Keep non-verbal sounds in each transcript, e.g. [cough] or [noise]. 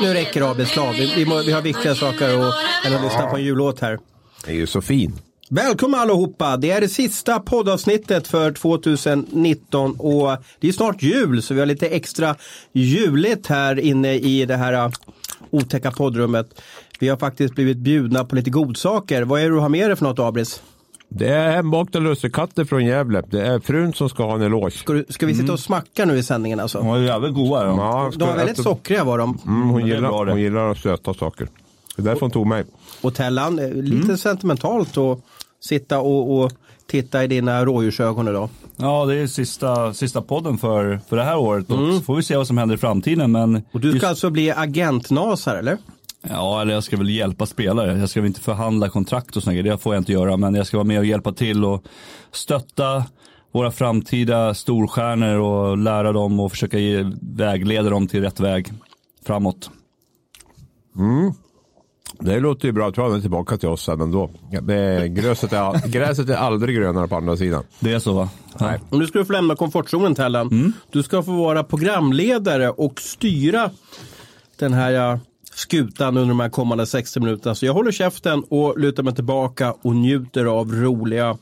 nu räcker det är det Vi, vi, må- vi har viktiga saker och, än att lyssna på en jullåt här. Det är ju så fin. Välkomna allihopa! Det är det sista poddavsnittet för 2019 och det är snart jul så vi har lite extra juligt här inne i det här äh, otäcka poddrummet. Vi har faktiskt blivit bjudna på lite godsaker. Vad är det du har med dig för något Abris? Det är hembakta lussekatter från Gävle. Det är frun som ska ha en eloge. Ska, du, ska vi sitta och smacka nu i sändningen alltså? De var jävligt goda. De. Ja, De var väldigt äta- sockriga var de. Mm, hon, är gillar, hon gillar söta saker. Det är därför hon tog mig. Och Tellan, lite sentimentalt att sitta och, och titta i dina rådjursögon idag. Ja, det är sista, sista podden för, för det här året. Och så får vi se vad som händer i framtiden. Men Och du ska just, alltså bli agentnas här eller? Ja, eller jag ska väl hjälpa spelare. Jag ska väl inte förhandla kontrakt och sånt. Det får jag inte göra. Men jag ska vara med och hjälpa till och stötta våra framtida storstjärnor och lära dem och försöka ge, vägleda dem till rätt väg framåt. Det låter ju bra. Jag tror han är tillbaka till oss sen ändå. Det gräset, är, [laughs] gräset är aldrig grönare på andra sidan. Det är så va? Nej. Nu ska du få lämna komfortzonen Tellan. Du ska få vara programledare och styra den här ja, skutan under de här kommande 60 minuterna. Så jag håller käften och lutar mig tillbaka och njuter av roliga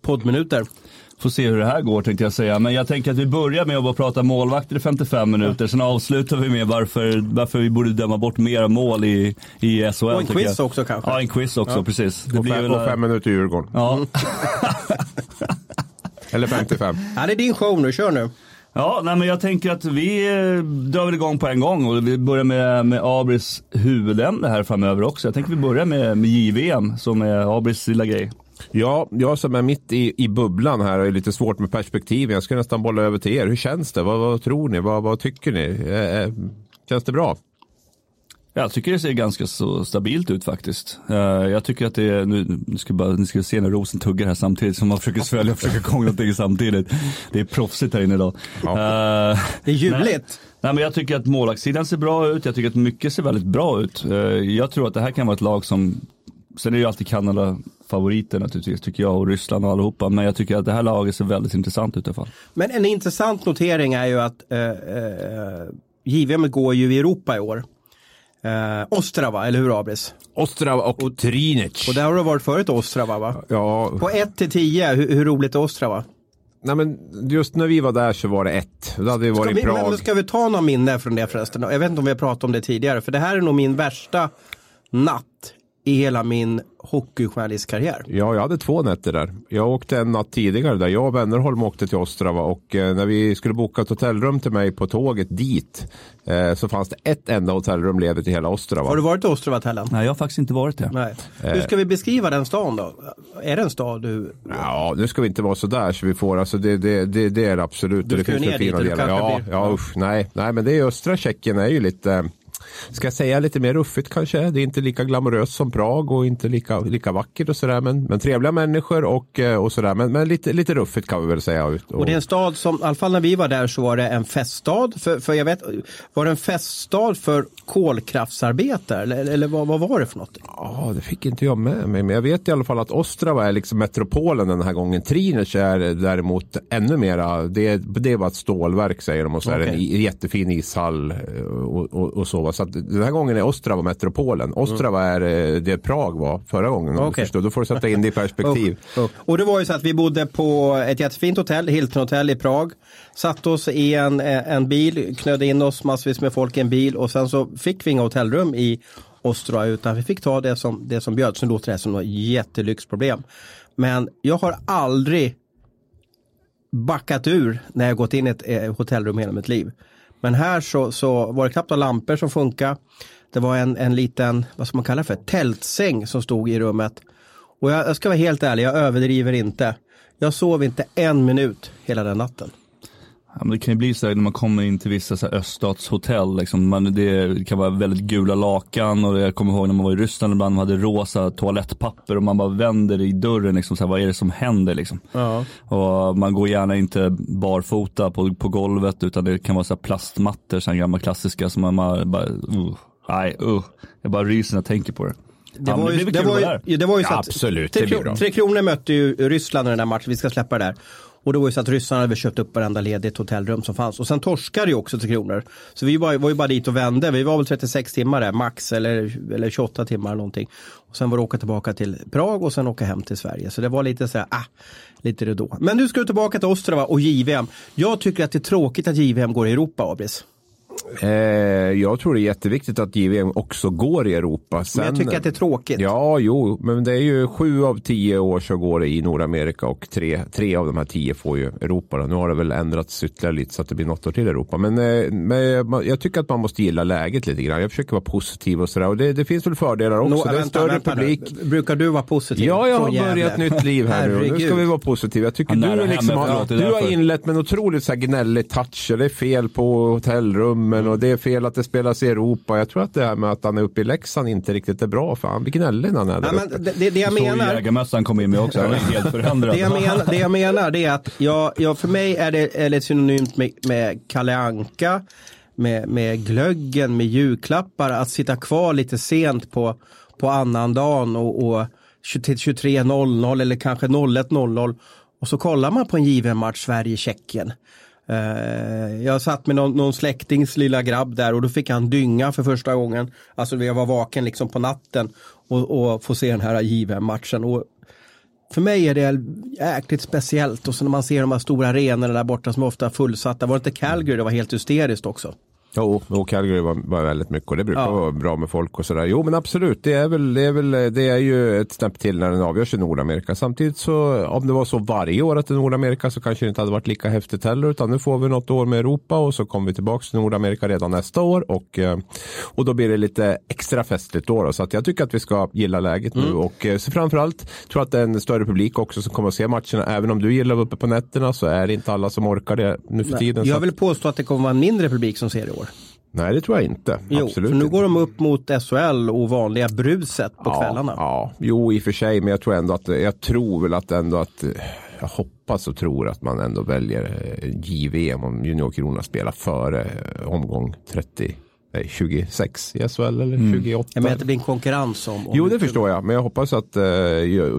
poddminuter. Får se hur det här går tänkte jag säga. Men jag tänker att vi börjar med att bara prata målvakter i 55 minuter. Sen avslutar vi med varför, varför vi borde döma bort mera mål i, i SHL. Och en quiz jag. också kanske. Ja, en quiz också, precis. Det Och blir fem, väl, och fem minuter Djurgården. Ja. [laughs] Eller 55. Ja, det är din show nu, kör nu ja, nej men jag tänker att vi eh, drar väl igång på en gång och vi börjar med, med Abris huvudämne här framöver också. Jag tänker vi börjar med, med JVM som är Abris lilla grej. Ja, jag som är mitt i, i bubblan här är lite svårt med perspektiv. Jag ska nästan bolla över till er. Hur känns det? Vad, vad tror ni? Vad, vad tycker ni? Eh, eh, känns det bra? Jag tycker det ser ganska så stabilt ut faktiskt. Eh, jag tycker att det är, nu, nu ska bara, ni ska se när Rosen tuggar här samtidigt som man försöker svälja och försöka komma någonting samtidigt. Det är proffsigt här inne idag. Eh, Det är juligt. Nej, men jag tycker att målvaktssidan ser bra ut. Jag tycker att mycket ser väldigt bra ut. Eh, Jag tror att det här kan vara ett lag som, sen är ju alltid Kanada favoriter naturligtvis tycker jag och Ryssland och allihopa. Men jag tycker att det här laget ser väldigt intressant ut i alla fall. Men en intressant notering är ju att eh, eh, JVM går ju i Europa i år. Eh, Ostrava, eller hur Abris? Ostrava och, Trinic. Och där har du varit förut Ostrava va? Ja, På 1 till 10, hur, hur roligt är Ostrava? nej men just när vi var där så var det ett. Då hade vi Ska varit vi, i Prag. men ska vi ta någon minne från det förresten? Jag vet inte om vi har pratat om det tidigare, för det här är nog min värsta natt i hela min hockeyjournalistkarriär. Ja, jag hade två nätter där. Jag åkte en natt tidigare där. Jag och Wennerholm åkte till Ostrava och eh, när vi skulle boka ett hotellrum till mig på tåget dit eh, så fanns det ett enda hotellrum ledigt i hela Ostrava. Har du varit i Ostrava Tellan? Nej, jag har faktiskt inte varit det. Nej. Hur ska vi beskriva den stan då? Är det en stad du... Ja, nu ska vi inte vara så där så vi får, alltså det, det, det, det är det absolut. Du det ska ju finns ner ju fina dit och du delar. kanske Ja, blir- ja, usch, nej, nej, men det är östra Tjeckien är ju lite, ska jag säga lite mer ruffigt kanske. Det är inte lika glamoröst som Prag och inte lika, lika vackert och sådär. Men, men trevliga människor och, eh, och sådär. Men, men lite, lite ruffigt kan vi väl säga. Och, Och det är en stad som, i alla fall när vi var där så var det en feststad. För, för jag vet, var det en feststad för kolkraftsarbetare? Eller, eller vad, vad var det för något? Ja, det fick inte jag med mig. Men jag vet i alla fall att Ostrava är liksom metropolen den här gången. Trinec är däremot ännu mera, det, det var ett stålverk säger de. Och så är det en jättefin ishall eh, och, och, och så. Så att den här gången är Ostrava metropolen. Ostrava är eh, det Prag var förra gången. Okej. förstår. Då får du sätta in det i perspektiv. [laughs] Oh, oh. Och det var ju så att vi bodde på ett jättefint hotell, Hilton Hotel i Prag. Satte oss i en, eh, en bil, knödde in oss massvis med folk i en bil och sen så fick vi inga hotellrum i Ostrava utan vi fick ta det som, det som bjöds. Nu låter det som något jättelyxproblem. Men jag har aldrig backat ur när jag gått in i ett eh, hotellrum hela mitt liv. Men här så, så var det knappt några lampor som funkade. Det var en, en liten, vad ska man kalla det för, tältsäng som stod i rummet. Och jag, jag ska vara helt ärlig, jag överdriver inte. Jag sov inte en minut hela den natten. Ja, men det kan ju bli så här när man kommer in till vissa så här öststatshotell. Liksom, man, det kan vara väldigt gula lakan och jag kommer ihåg när man var i Ryssland ibland man hade rosa toalettpapper och man bara vänder i dörren. Liksom, så här, vad är det som händer? Liksom. Ja. Och man går gärna inte barfota på, på golvet utan det kan vara så här plastmattor, så här gamla klassiska som man bara, bara uh, nej, uh, jag bara ryser när jag tänker på det. Det Ja, var, ju, det, kul var ju, det var ju så Ja, att absolut, det tre Kronor mötte ju Ryssland i den här matchen, vi ska släppa det där. Och det var ju så att ryssarna hade köpt upp varenda ledigt hotellrum som fanns. Och sen torskade ju också Tre Kronor. Så vi var, var ju bara dit och vände. Vi var väl 36 timmar där, max, eller, eller 28 timmar någonting. Och sen var det åka tillbaka till Prag och sen åka hem till Sverige. Så det var lite så här, ah, lite det då. Men nu ska du tillbaka till Ostrava och JVM. Jag tycker att det är tråkigt att JVM går i Europa, Abris. Eh, jag tror det är jätteviktigt att JVM också går i Europa. Sen, Men jag tycker att det är tråkigt. Ja, jo, men det är ju sju av tio år så går det i Nordamerika och tre, tre av de här tio får ju Europa. Då. Nu har det väl ändrats ytterligare lite så att det blir något år till Europa. Men, eh, men jag tycker att man måste gilla läget lite grann. Jag försöker vara positiv och sådär. Och det, det finns väl fördelar också. Nå, det är en vänta, större vänta nu. publik. Brukar du vara positiv? Ja, jag har börjat ett nytt liv här nu. Nu ska vi vara positiva. Jag tycker du, liksom, har, du har inlett med en otroligt så här gnällig touch. Det är fel på hotellrummen och det är fel att det spelas i Europa. Jag tror att det här med att han är uppe i Leksand inte riktigt är bra. För han blir gnällig när han är där uppe. det, det, det jag Så menar, jägarmästaren kom in med också, han helt förändrad. det jag menar, det jag menar det är att jag, jag, för mig är det, är det synonymt med, med Kalle Anka, med, med glöggen, med julklappar, att sitta kvar lite sent på, på annandagen och, och 20 till 23.00 eller kanske 01.00 och så kollar man på en given match Sverige-Tjeckien. Eh, jag satt med någon, någon släktings lilla grabb där och då fick han dynga för första gången. Alltså jag var vaken liksom på natten och, och få se den här JVM-matchen. Och för mig är det jäkligt speciellt och så när man ser de här stora arenorna där borta som är ofta fullsatta. Var det inte Calgary det var helt hysteriskt också? Jo, och Calgary var, var väldigt mycket och det brukar Ja. vara bra med folk och sådär. Jo men absolut, det är, väl, det, är väl, det är ju ett snäpp till när den avgörs i Nordamerika. Samtidigt så om det var så varje år att det är Nordamerika så kanske det inte hade varit lika häftigt heller. Utan nu får vi något år med Europa och så kommer vi tillbaka till Nordamerika redan nästa år. Och, eh, och då blir det lite extra festligt då. då. Så att jag tycker att vi ska gilla läget nu. Och eh, så framförallt tror att det är en större publik också som kommer att se matcherna. Även om du gillar att vara uppe på nätterna så är det inte alla som orkar det nu för tiden. Så Jag att- vill påstå att det kommer vara en mindre publik som ser det i år. Nej, det tror jag inte. Jo, Absolut för nu går de upp mot SHL och vanliga bruset på ja, kvällarna. Ja, jo i och för sig, men jag tror ändå att jag tror väl att ändå att jag hoppas och tror att man ändå väljer eh, JVM om juniorkronorna spelar före eh, omgång 30, nej, 26 i SHL eller 28. Jag menar att det blir en konkurrens om... om Jo, det förstår jag, men jag hoppas att eh,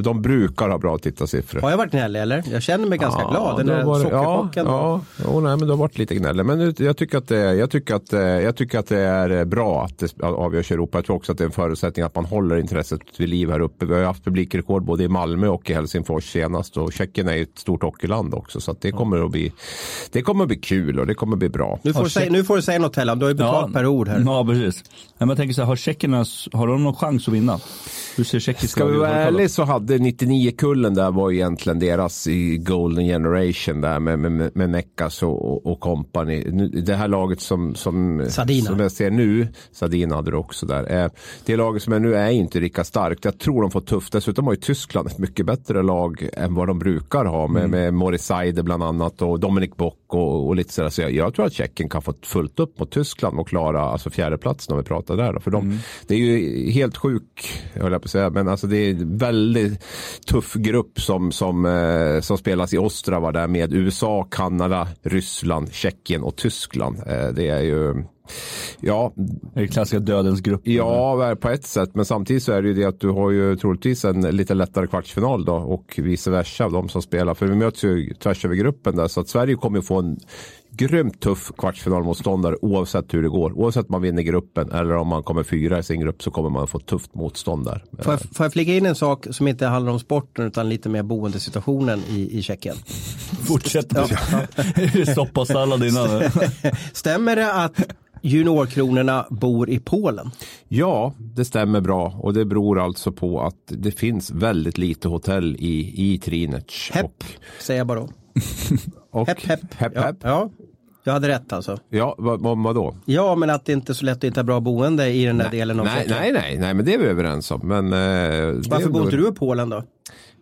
de brukar ha bra tittarsiffror. Har jag varit gnällig eller? Jag känner mig ganska glad. Den där varit- ja, ja, jo, nej, men det har varit lite gnällig. Men nu- jag tycker, att det, jag, tycker att, eh, jag tycker att det är eh, bra att det avgörs i Europa. Jag tror också att det är en förutsättning att man håller intresset vid liv här uppe. Vi har ju haft publikrekord både i Malmö och i Helsingfors senast. Och Tjeckien är ju ett stort hockeyland också. Så att det, kommer att bli, det kommer att bli kul och det kommer att bli bra. Nu, får du säga, nu får du säga något Tellan, du har ju betalt per ord här. Ja, precis. Men jag tänker så här, har tjeckerna, har de någon chans att vinna? Hur ser tjeckiska Ska vi vara ärliga så hade 99-kullen där var egentligen deras i golden generation där med, med, med Neckas och, och, company. Det här laget som, som, Sadina. som jag ser nu, Sadina hade du också där. Eh, det laget som är nu är inte lika starkt. Jag tror de får tufft. Dessutom har ju Tyskland ett mycket bättre lag än vad de brukar ha med, med Morris Seider bland annat och Dominic Bock och, och lite sådär. Så jag, jag tror att Tjeckien kan få fullt upp mot Tyskland och klara alltså fjärdeplatsen om vi pratar där. Då. För de, det är ju helt sjuk, höll jag på att säga, men alltså det är en väldigt tuff grupp som, som, eh, som spelas i Ostrava där med USA, Kanada, Ryssland, Tjeckien och Tyskland. Eh, det är ju Ja, Är det klassiska dödens grupp? Ja, på ett sätt. Men samtidigt så är det ju det att du har ju troligtvis en lite lättare kvartsfinal då och vice versa av de som spelar. För vi möts ju tvärs över gruppen där. Så att Sverige kommer ju få en grymt tuff kvartsfinalmotståndare oavsett hur det går. Oavsett om man vinner gruppen eller om man kommer fyra i sin grupp så kommer man få tufft motstånd där. Får jag, får jag flika in en sak som inte handlar om sporten utan lite mer boendesituationen i, i Tjeckien? Fortsätt. Är det soppa och sallad innan? [laughs] Stämmer det att juniorkronorna bor i Polen? Ja, det stämmer bra och det beror alltså på att det finns väldigt lite hotell i, i Trinec. Hepp, Och, säger jag bara då. [laughs] och, Hepp, hepp. hepp, ja, hepp. ja, jag hade rätt alltså. Ja, vad, vad, vadå? Ja, men att det inte är så lätt att hitta bra boende i den där delen av nej, Tjeckien. nej, nej, nej, men det är vi överens om. Men, eh, Varför bor inte du i Polen då?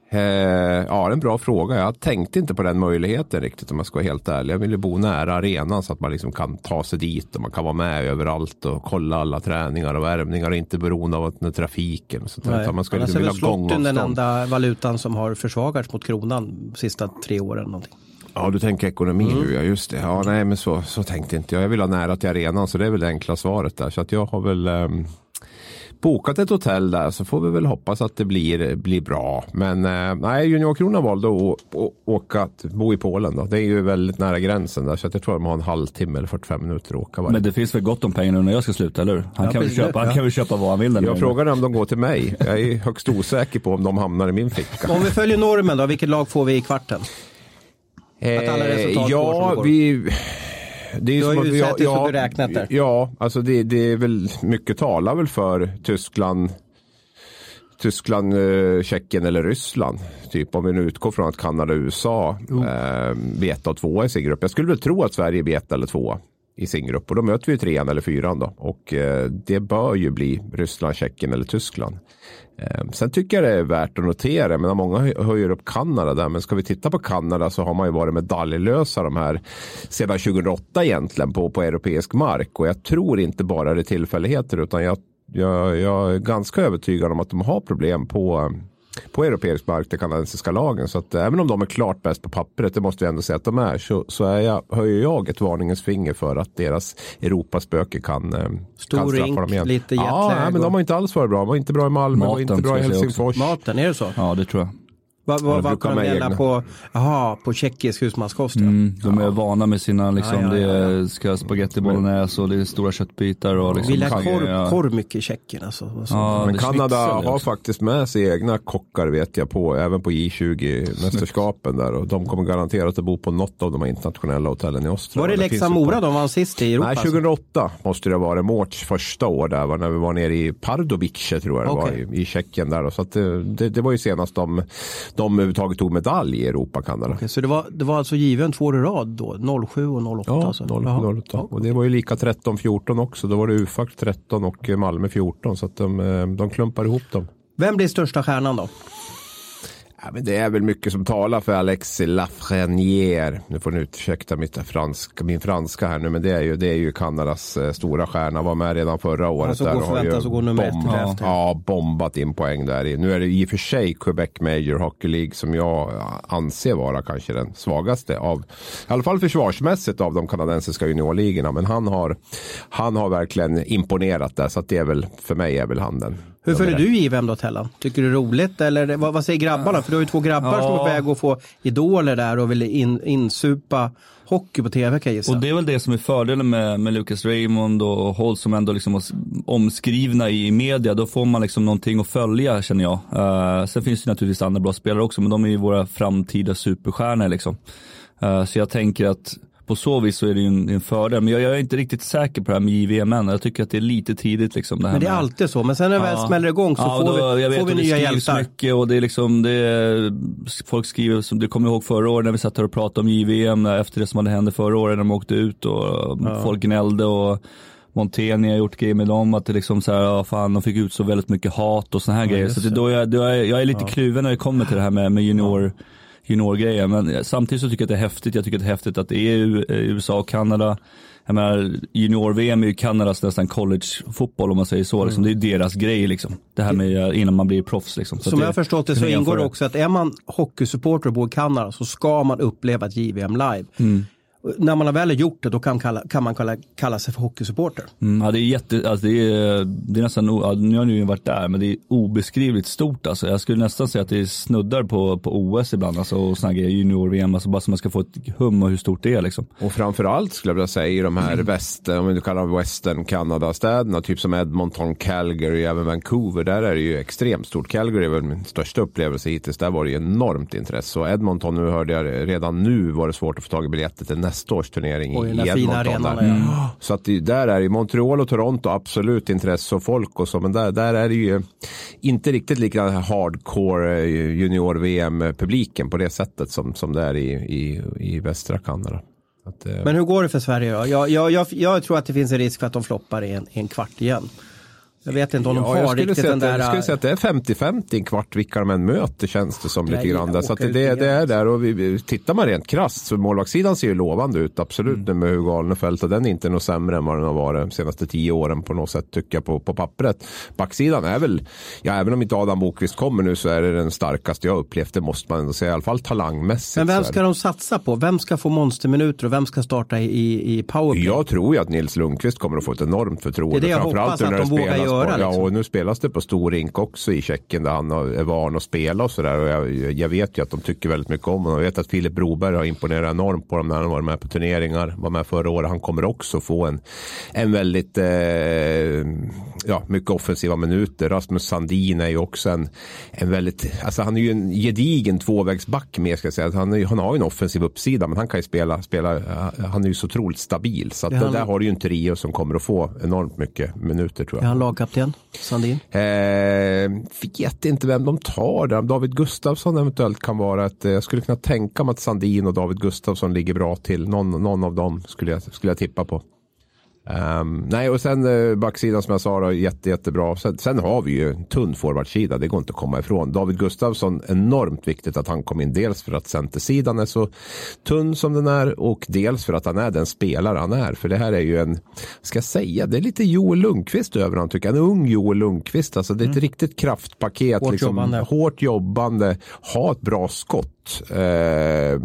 Eh, ja, det är en bra fråga. Jag tänkte inte på den möjligheten riktigt om jag ska vara helt ärlig. Jag vill ju bo nära arenan så att man liksom kan ta sig dit och man kan vara med överallt och kolla alla träningar och värvningar och inte beroende av den trafiken. Och sånt där, man ska liksom vilja slotten den gångavstånd. enda valutan som har försvagats mot kronan de sista tre åren. Någonting. Ja, du tänker ekonomi Mm. nu, ja just det. Ja, nej, men så, så tänkte inte jag. Jag vill ha nära till arenan, så det är väl det enkla svaret där. Så att jag har väl... bokat ett hotell där så får vi väl hoppas att det blir, blir bra. Men eh, nej, Juniorkronan valde att å- åka, att bo i Polen. Då. Det är ju väldigt nära gränsen där så jag tror att de har en halvtimme eller 45 minuter att åka varje. Men det finns väl gott om pengar nu när jag ska sluta, eller hur? Han, Ja, kan, väl köpa, han Ja. kan väl köpa vad han vill jag frågar om de går till mig. Jag är högst osäker på om de hamnar i min ficka. Om vi följer normen då, vilket lag får vi i kvarten? Att alla resultat går som Eh, ja, vi... Det är Du har ju sett det så beräknat där. Ja, alltså det, det är väl mycket talar väl för Tyskland, Tyskland, eh, Tjeckien eller Ryssland. Typ om vi nu utgår från att Kanada och USA eh, blir etta och tvåa i sin grupp. Jag skulle väl tro att Sverige blir etta eller tvåa i sin grupp och då möter vi trean eller fyran då. Och eh, det bör ju bli Ryssland, Tjeckien eller Tyskland. Eh, Sen tycker jag det är värt att notera, men många höjer upp Kanada där, men ska vi titta på Kanada så har man ju varit medaljlösa de här sedan 2008 egentligen på, på europeisk mark och jag tror inte bara det är tillfälligheter utan jag, jag, jag är ganska övertygad om att de har problem på på europeisk mark, de kanadensiska lagen. Så att eh, även om de är klart bäst på pappret, det måste vi ändå säga att de är, så, så är jag, höjer jag ett varningens finger för att deras Europaspöke kan, eh, Stor kan straffa rink, dem igen. lite Ja, jetlag nej, men de har inte alls varit bra. De var inte bra i Malmö, de var Maten, inte bra i Helsingfors. Maten, är det så? Ja, det tror jag. Vad va, det va, brukar kan de egna. på? Jaha, på tjeckisk husmanskost ja. Mm, de är vana med sina, liksom, Ja, ja, ja, ja. det ska spaghetti bolognese och det är stora köttbitar och liksom. Vi lär kan- korv, ja. korv mycket i Tjeckien alltså. Ja, Men det Kanada har också. faktiskt med sig egna kockar vet jag på, även på J20-mästerskapen där. Och de kommer garanterat att bo på något av de här internationella hotellen i Ostra. Var det Och finns Leksand ett par- Mora de vann sist i Europa? Nej, alltså? 2008 måste det vara. Mårts första år där var när vi var nere i Pardubice tror jag det Okej. var i, i Tjeckien där. Så att det, det, det var ju senast de, de överhuvudtaget tog medalj i Europa, Kanada. Okej, så det var, det var alltså given två år i rad då? 07 och 08 Ja, alltså? 0, Jaha. 08. Och det var ju lika 13-14 också. Då var det UFAC 13 och Malmö 14. Så att de, eh, de klumpar ihop dem. Vem blir största stjärnan då? Ja, men det är väl mycket som talar för Alexis Lafreniere. Nu får ni ursäkta mitt franska, min franska här nu, men det är ju, det är ju Kanadas eh, stora stjärna. Var med redan förra året. Alltså där går och har ju nummer bomb- ja, ja, bombat in poäng där. i. Nu är det i och för sig Quebec Major Hockey League som jag anser vara kanske den svagaste av, i alla fall försvarsmässigt av de kanadensiska juniorligorna. Men han har, han har verkligen imponerat där, så att det är väl, för mig är väl han den. Hur följer du JVM då Tellan? Tycker du det är roligt eller vad, vad säger grabbarna? För du har ju två grabbar som är på väg att få idoler där och vill in, insupa hockey på tv kan jag gissa. Och det är väl det som är fördelen med, med Lucas Raymond och Holt som ändå liksom omskrivna i media. Då får man liksom någonting att följa känner jag. Uh, sen finns det naturligtvis andra bra spelare också men de är ju våra framtida superstjärnor liksom. Uh, så jag tänker att på så vis så är det ju en, en fördel. Men jag, jag är inte riktigt säker på det här med JVM än. Jag tycker att det är lite tidigt liksom. Det här Men det är med, alltid så. Men sen när det väl smäller igång så Ja, får då, vi, jag vet, får vi och det nya skrivs hjältar. mycket och det är liksom, det är, folk skriver, som du kommer ihåg förra året när vi satt här och pratade om JVM efter det som hade hänt förra året när de åkte ut och folk gnällde och Monteni har gjort grejer med dem, att det liksom så här, ja, fan de fick ut så väldigt mycket hat och såna här grejer. Så det, då jag- då är, jag är lite kluven när det kommer till det här med, med junior juniorgrejen. Men samtidigt så tycker jag att det är häftigt. Jag tycker att det är häftigt att det är eh, USA och Kanada. Jag menar, junior-VM är ju Kanadas nästan college-fotboll om man säger så. Liksom. Det är deras grej liksom. Det här med eh, innan man blir proffs liksom. Så Som att jag har förstått det så ingår det också att är man hockeysupporter och bor i Kanada så ska man uppleva ett JVM live. När man har väl gjort det då kan, kalla, kan man kalla, kalla sig för hockeysupporter. Mm, ja, det är jätte, alltså det är, det är nästan, ja, nu har ni ju varit där, men det är obeskrivligt stort alltså. Jag skulle nästan säga att det är snuddar på, på OS ibland, alltså och här grejer, junior-VM, alltså bara så man ska få ett hum och hur stort det är liksom. Och framförallt skulle jag vilja säga i de här väst, om du kallar dem western Kanada-städerna, typ som Edmonton, Calgary, även Vancouver, där är det ju extremt stort. Calgary är väl min största upplevelse hittills, där var det ju enormt intresse. Och Edmonton, nu hörde jag redan nu var det svårt att få tag i biljetter till nästa års turnering i, Edmonton. där. ja. Så att det, där är det Montreal och Toronto absolut intresse och folk och så, men där, där är det ju inte riktigt lika hardcore eh, junior-VM-publiken på det sättet som, som det är i, i, i västra Kanada. Att, eh, Men hur går det för Sverige då? Jag, jag, jag, jag tror att det finns en risk för att de floppar i en, i en kvart igen. Jag vet inte om de Ja, har riktigt den där... jag skulle säga att det är 50-50 en kvart vilka de än möter känns det som lite grann. Så det, det igen. är där och vi, tittar man rent krasst så målvaktssidan ser ju lovande ut absolut Mm. med Hugo Alnefelt och den är inte något sämre än vad den har varit de senaste tio åren på något sätt tycker jag på, på pappret. Backsidan är väl, ja även om inte Adam Bokvist kommer nu så är det den starkaste jag upplevt det måste man ändå säga i alla fall talangmässigt. Men vem ska det. de satsa på? Vem ska få monsterminuter och vem ska starta i, i, powerplay? Jag tror ju att Nils Lundqvist kommer att få ett enormt förtroende. Det är det jag hoppas, att när de vågar spelas göra. Ja, Liksom. och nu spelas det på stor rink också i Tjeckien där han är van att spela och sådär. Och jag, jag vet ju att de tycker väldigt mycket om honom. Jag vet att Filip Broberg har imponerat enormt på dem när han varit med på turneringar. Var med förra året. Han kommer också få en, en väldigt, eh, ja, mycket offensiva minuter. Rasmus Sandin är ju också en, en väldigt, alltså han är ju en gedigen tvåvägsback med ska jag säga. Han, är, han har ju en offensiv uppsida men han kan ju spela, spela eh, han är ju så otroligt stabil. Så att han- där har du ju en trio som kommer att få enormt mycket minuter tror jag. Är han lagkapten, Sandin? Eh, vet inte vem de tar där. David Gustafsson eventuellt kan vara ett. eh, Jag skulle kunna tänka mig att Sandin och David Gustafsson ligger bra till. Någon, någon av dem skulle jag, skulle jag tippa på. Ehm, nej, och sen uh, backsidan som jag sa, då, jätte, jättebra. Sen, sen har vi ju en tunn forwardsida, det går inte att komma ifrån. David Gustafsson, enormt viktigt att han kom in. Dels för att centersidan är så tunn som den är och dels för att han är den spelare han är. För det här är ju en, ska jag säga, det är lite Joel Lundqvist över honom tycker jag. En ung Joel Lundqvist, alltså det är ett riktigt kraftpaket. Hårt liksom, jobbande. hårt jobbande, ha ett bra skott. Eh,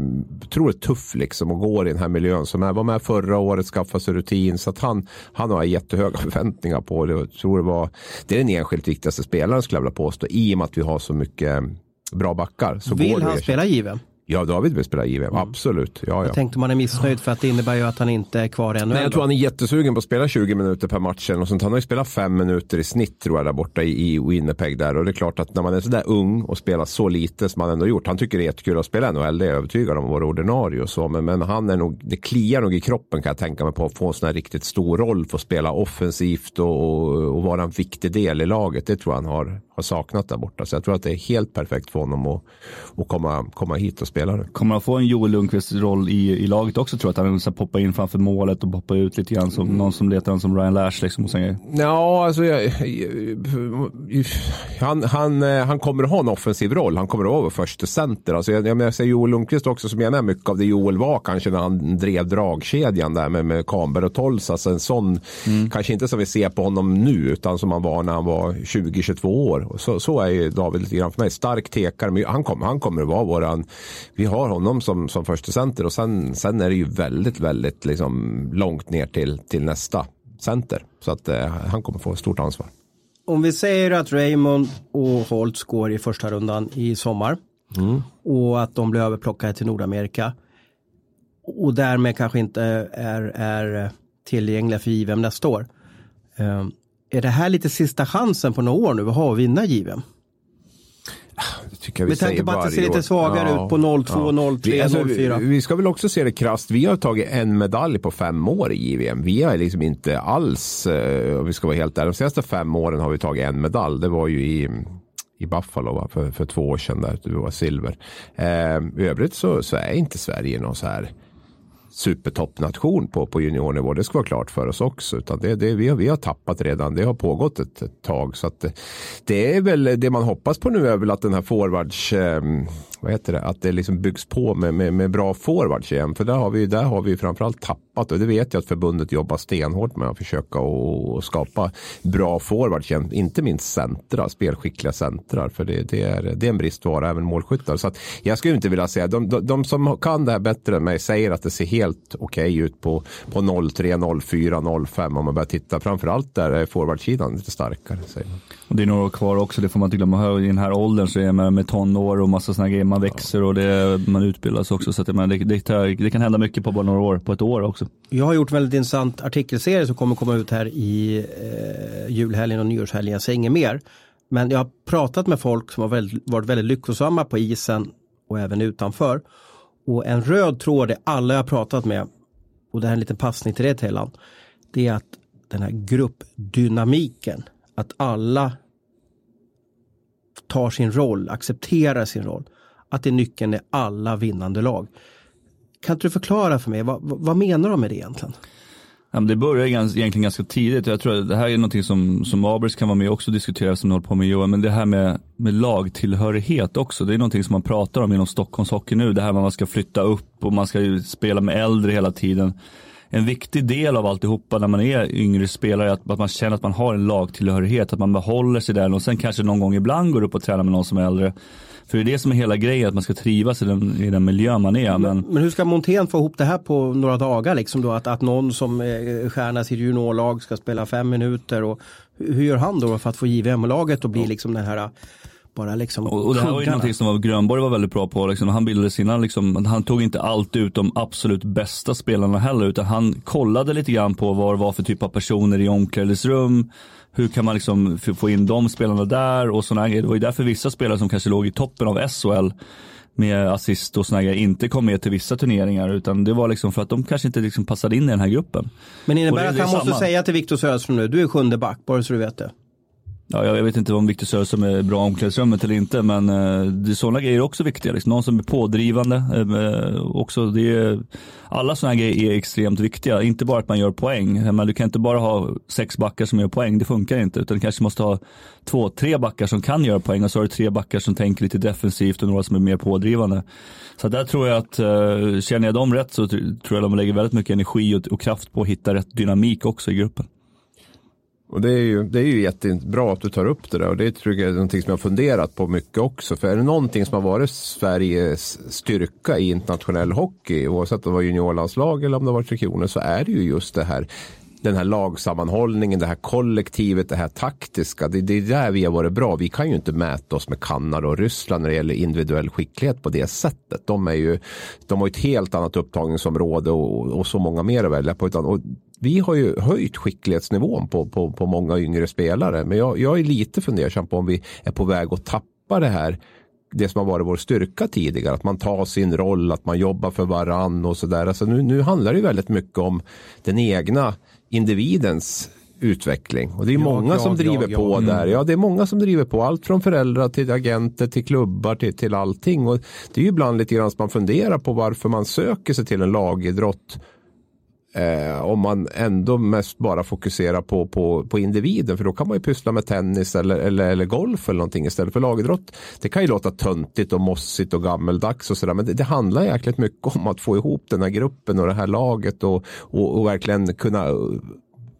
tror det är tuff liksom och går i den här miljön som är. Var med förra året, skaffa sig rutin. Så att han, han har jag jättehöga [laughs] förväntningar på. Det, jag tror det, var, det är den enskilt viktigaste spelaren skulle jag vilja påstå. I och med att vi har så mycket bra backar. Så Vill han spela JVM? Ja, David vill spela JVM. Absolut. Ja, ja. Jag tänkte man är missnöjd för att det innebär ju att han inte är kvar ännu. Nej, jag tror han är jättesugen på att spela 20 minuter per match. något sånt. Han har ju spelat fem minuter i snitt tror jag där borta i, i Winnipeg där. Och det är klart att när man är sådär ung och spelar så lite som han ändå gjort. Han tycker det är jättekul att spela NHL, det är jag övertygad om, vara ordinarie och så. Men, men han är nog, det kliar nog i kroppen kan jag tänka mig på att få en sån här riktigt stor roll. Få spela offensivt och, och, och vara en viktig del i laget. Det tror jag han har, har saknat där borta. Så jag tror att det är helt perfekt för honom att, att komma, komma hit och spela nu. Kommer han få en Joel Lundqvist roll i, i laget också tror jag? Att han ska poppa in framför målet och poppa ut lite grann som någon som letar honom som Ryan Lash liksom och sen. Ja, alltså jag, han, han, eh, han kommer ha en offensiv roll. Han kommer att vara första center. Alltså jag, jag, säger Joel Lundqvist också som jag mycket av det Joel var kanske när han drev dragkedjan där med, med Kamber och Tols. Alltså en sån, kanske inte som vi ser på honom nu utan som han var när han var 20-22 år. Så, så är David lite grann för mig. Stark tekare, men han kommer, han kommer att vara våran, vi har honom som, som första center och sen, sen är det ju väldigt, väldigt liksom långt ner till, till nästa center. Så att eh, han kommer få stort ansvar. Om vi säger att Raymond och Holtz går i första rundan i sommar och att de blir överplockade till Nordamerika och därmed kanske inte är, är tillgängliga för JVM nästa år. Eh, Är det här lite sista chansen på några år nu att ha att vinna JVM? Tycker jag vi Med tanke på att det ser lite svagare ut på 02, 03, Vi, alltså, 04. Vi, vi ska väl också se det krasst. Vi har tagit en medalj på fem år i JVM. Vi har liksom inte alls, eh, om vi ska vara helt ärliga, de senaste fem åren har vi tagit en medalj. Det var ju i i Buffalo va? För, för två år sedan där det var silver. Eh, I övrigt så, så är inte Sverige någon så här supertoppnation på, på juniornivå. Det ska vara klart för oss också. Utan det, det, vi, har, vi har tappat redan. Det har pågått ett, ett tag. Så att det, det är väl det man hoppas på nu är väl att den här forwards, eh, vad heter det, att det liksom byggs på med, med, med bra forwards igen. För där har vi, där har vi framförallt tappat och det vet jag att förbundet jobbar stenhårt med att försöka och, skapa bra forwards. Inte minst centra, spelskickliga centrar. För det, det, är, det är en bristvara, även målskyttar. Så att jag skulle inte vilja säga, de, de, de som kan det här bättre än mig säger att det ser helt okej ut på, på 03, 04, 05 om man börjar titta. Framförallt där är forwardsidan lite starkare. Säger man. Och det är några år kvar också, det får man inte glömma. I den här åldern så är man med tonår och massa sådana grejer. Man växer och det, man utbildas också. Så att det, det, det kan hända mycket på bara några år, på ett år också. Jag har gjort en väldigt intressant artikelserie som kommer komma ut här i eh, julhelgen och nyårshelgen. Jag säger inget mer. Men jag har pratat med folk som har väldigt, varit väldigt lyckosamma på isen och även utanför. Och en röd tråd är alla jag har pratat med, och det här är en liten passning till det Tellan, det är att den här gruppdynamiken, att alla tar sin roll, accepterar sin roll, att det är nyckeln är alla vinnande lag. Kan inte du förklara för mig, vad, vad menar de med det egentligen? Ja, det börjar egentligen ganska tidigt. Jag tror att det här är någonting som, som Abers kan vara med och också diskutera som du håller på med Johan. Men det här med, med lagtillhörighet också. Det är någonting som man pratar om inom Stockholms hockey nu. Det här med att man ska flytta upp och man ska ju spela med äldre hela tiden. En viktig del av alltihopa när man är yngre spelare är att, att man känner att man har en lagtillhörighet. Att man behåller sig där och sen kanske någon gång ibland går upp och tränar med någon som är äldre. För det är det som är hela grejen, att man ska trivas i den, i den miljö man är. Men, Men hur ska Montén få ihop det här på några dagar? Liksom då? Att, att någon som är stjärna i sitt juniorlag ska spela fem minuter. Och, hur gör han då för att få JVM-laget att bli liksom den här bara liksom Och, och det här var ju någonting som var, Grönborg var väldigt bra på. Liksom, han bildade sina, liksom, han tog inte allt ut de absolut bästa spelarna heller. Utan han kollade lite grann på vad det var för typ av personer i omklädningsrum. Hur kan man liksom få in de spelarna där och sådana grejer. Det var ju därför vissa spelare som kanske låg i toppen av SHL med assist och sådana grejer inte kom med till vissa turneringar. Utan det var liksom för att de kanske inte liksom passade in i den här gruppen. Men innebär det- att han måste samma. säga till Viktor Söderström nu, du är sjunde back, bara så du vet det. Ja, jag vet inte om Victor Söderström är bra i omklädningsrummet eller inte, men eh, sådana grejer är också viktiga. Liksom. Någon som är pådrivande. Eh, eh också, det är, alla sådana grejer är extremt viktiga. Inte bara att man gör poäng. Eh, men du kan inte bara ha sex backar som gör poäng, det funkar inte. Utan du kanske måste ha två, tre backar som kan göra poäng och så har du tre backar som tänker lite defensivt och några som är mer pådrivande. Så där tror jag att, eh, känner jag dem rätt så tror jag de lägger väldigt mycket energi och, och kraft på att hitta rätt dynamik också i gruppen. Och det är, ju, det är ju jättebra att du tar upp det där och det tror jag är någonting som jag har funderat på mycket också. För är det någonting som har varit Sveriges styrka i internationell hockey, oavsett om det var juniorlandslag eller om det var Tre Kronor, så är det ju just det här den här lagsammanhållningen, det här kollektivet, det här taktiska. Det, det är där vi har varit bra. Vi kan ju inte mäta oss med Kanada och Ryssland när det gäller individuell skicklighet på det sättet. De, är ju, de har ett helt annat upptagningsområde och, och så många mer att välja på. Utan, och vi har ju höjt skicklighetsnivån på, på, på många yngre spelare. Men jag, jag är lite fundersam på om vi är på väg att tappa det här det som har varit vår styrka tidigare. Att man tar sin roll, att man jobbar för varann och sådär. Alltså nu, nu handlar det väldigt mycket om den egna individens utveckling. Och det är Jag, många jag, som driver jag, på jag. där. Ja, det är många som driver på. Allt från föräldrar till agenter till klubbar till, till allting. Och det är ju ibland lite grann som man funderar på varför man söker sig till en lagidrott Eh, om man ändå mest bara fokuserar på, på, på individen. För då kan man ju pyssla med tennis eller, eller, eller golf eller någonting istället för lagidrott. Det kan ju låta töntigt och mossigt och gammeldags och sådär. Men det, det handlar jäkligt mycket om att få ihop den här gruppen och det här laget och, och, och verkligen kunna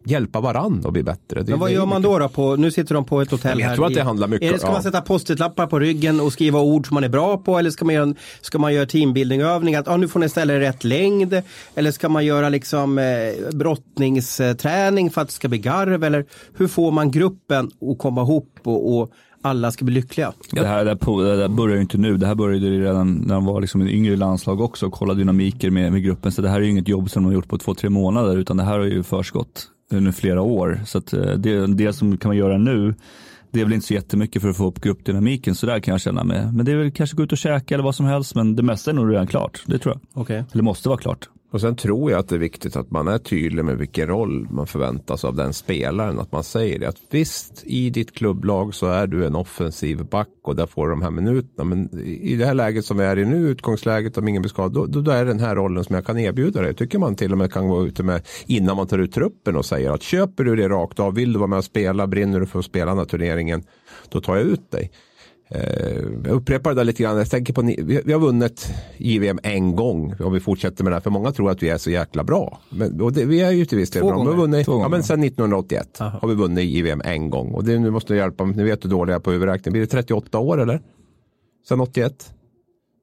hjälpa varann och bli bättre. Det, Men vad gör man mycket- då? då på, nu sitter de på ett hotell Jag här. tror att det handlar mycket- Är det, ska ja. man sätta post-it-lappar på ryggen och skriva ord som man är bra på? Eller ska man göra, en- ska man göra teambuildingövning? Att ah, nu får ni ställa er rätt längd. Eller ska man göra liksom eh, brottningsträning för att det ska bli garv? Eller hur får man gruppen att komma ihop och, och alla ska bli lyckliga? Det här, det, här, på- det här börjar ju inte nu, det här började ju redan när de var liksom en yngre landslag också och kolla dynamiker med, med gruppen. Så det här är ju inget jobb som de har gjort på två, tre månader utan det här har ju förskott under flera år. Så att eh, det, det som kan man göra nu, det är väl inte så jättemycket för att få upp gruppdynamiken så där kan jag känna med. Men det är väl kanske gå ut och käka eller vad som helst men det mesta är nog redan klart, det tror jag. Okej. Eller måste vara klart. Och sen tror jag att det är viktigt att man är tydlig med vilken roll man förväntas av den spelaren. Att man säger det att visst i ditt klubblag så är du en offensiv back och där får du de här minuterna. Men i det här läget som vi är i nu, utgångsläget om ingen blir skadad, då, då, då är det den här rollen som jag kan erbjuda dig. Tycker man till och med kan gå ute med innan man tar ut truppen och säger att köper du det rakt av, vill du vara med och spela, brinner du för att spela den här turneringen, då tar jag ut dig. Eh, jag upprepar det där lite grann. Jag tänker på, vi, vi har vunnit JVM en gång om vi fortsätter med det här. För många tror att vi är så jäkla bra. Men, och det, vi är ju till viss del bra. Vi gånger. vunnit, Två ja, men sedan 1981 Aha. har vi vunnit JVM en gång. Och det, nu måste jag hjälpa mig. Ni vet hur dålig jag är på huvudräkning. Blir det 38 år eller? Sen 81?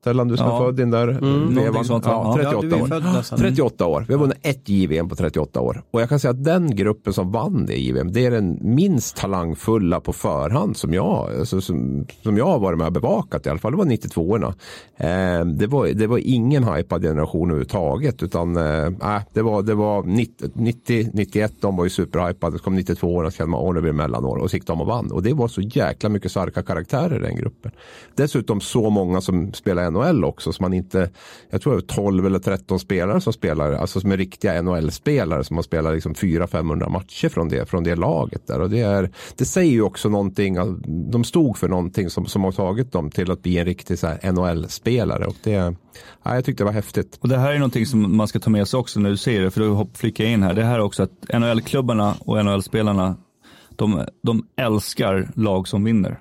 Tellan, du som Ja. är född in där. någonting vevan. sånt, ja, Ja. 38 Ja, år. född nästan. 38 år. Vi har vunnit ett JVM på 38 år. Och jag kan säga att den gruppen som vann det JVM, det är den minst talangfulla på förhand som jag, alltså, som, som jag har varit med och bevakat i alla fall. Det var 92orna. Eh, det, var, det var ingen hypad generation överhuvudtaget. Utan eh, äh, det var, det var 90, 90, 91, de var ju superhypade. Så kom 92orna så kände man, åh det blir mellanår. Och så gick de och vann. Och det var så jäkla mycket starka karaktärer i den gruppen. Dessutom så många som spelar NHL också. Så man inte, jag tror det är 12 eller 13 spelare som spelar, alltså som är riktiga NHL-spelare som har spelat liksom 400-500 matcher från det, från det laget där. Och det, är, det säger ju också någonting, de stod för någonting som, som har tagit dem till att bli en riktig NHL-spelare. Och det, ja, jag tyckte det var häftigt. Och det här är någonting som man ska ta med sig också när du säger det, för då flickar jag in här. Det här är också att NHL-klubbarna och NHL-spelarna, de, de älskar lag som vinner.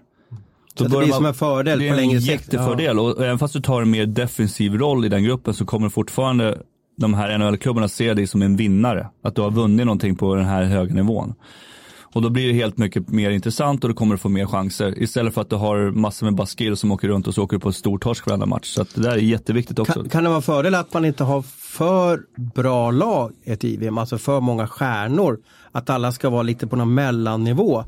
Så det blir man- som en fördel det är på längre en sikt. jättefördel och även fast du tar en mer defensiv roll i den gruppen så kommer fortfarande de här NHL-klubbarna se dig som en vinnare. Att du har vunnit någonting på den här höga nivån. Och då blir det helt mycket mer intressant och då kommer du få mer chanser. Istället för att du har massor med baskill som åker runt och så åker du på stortorsk varenda match. Så att det där är jätteviktigt också. Kan, kan det vara fördel att man inte har för bra lag i ett JVM, alltså för många stjärnor? Att alla ska vara lite på någon mellannivå?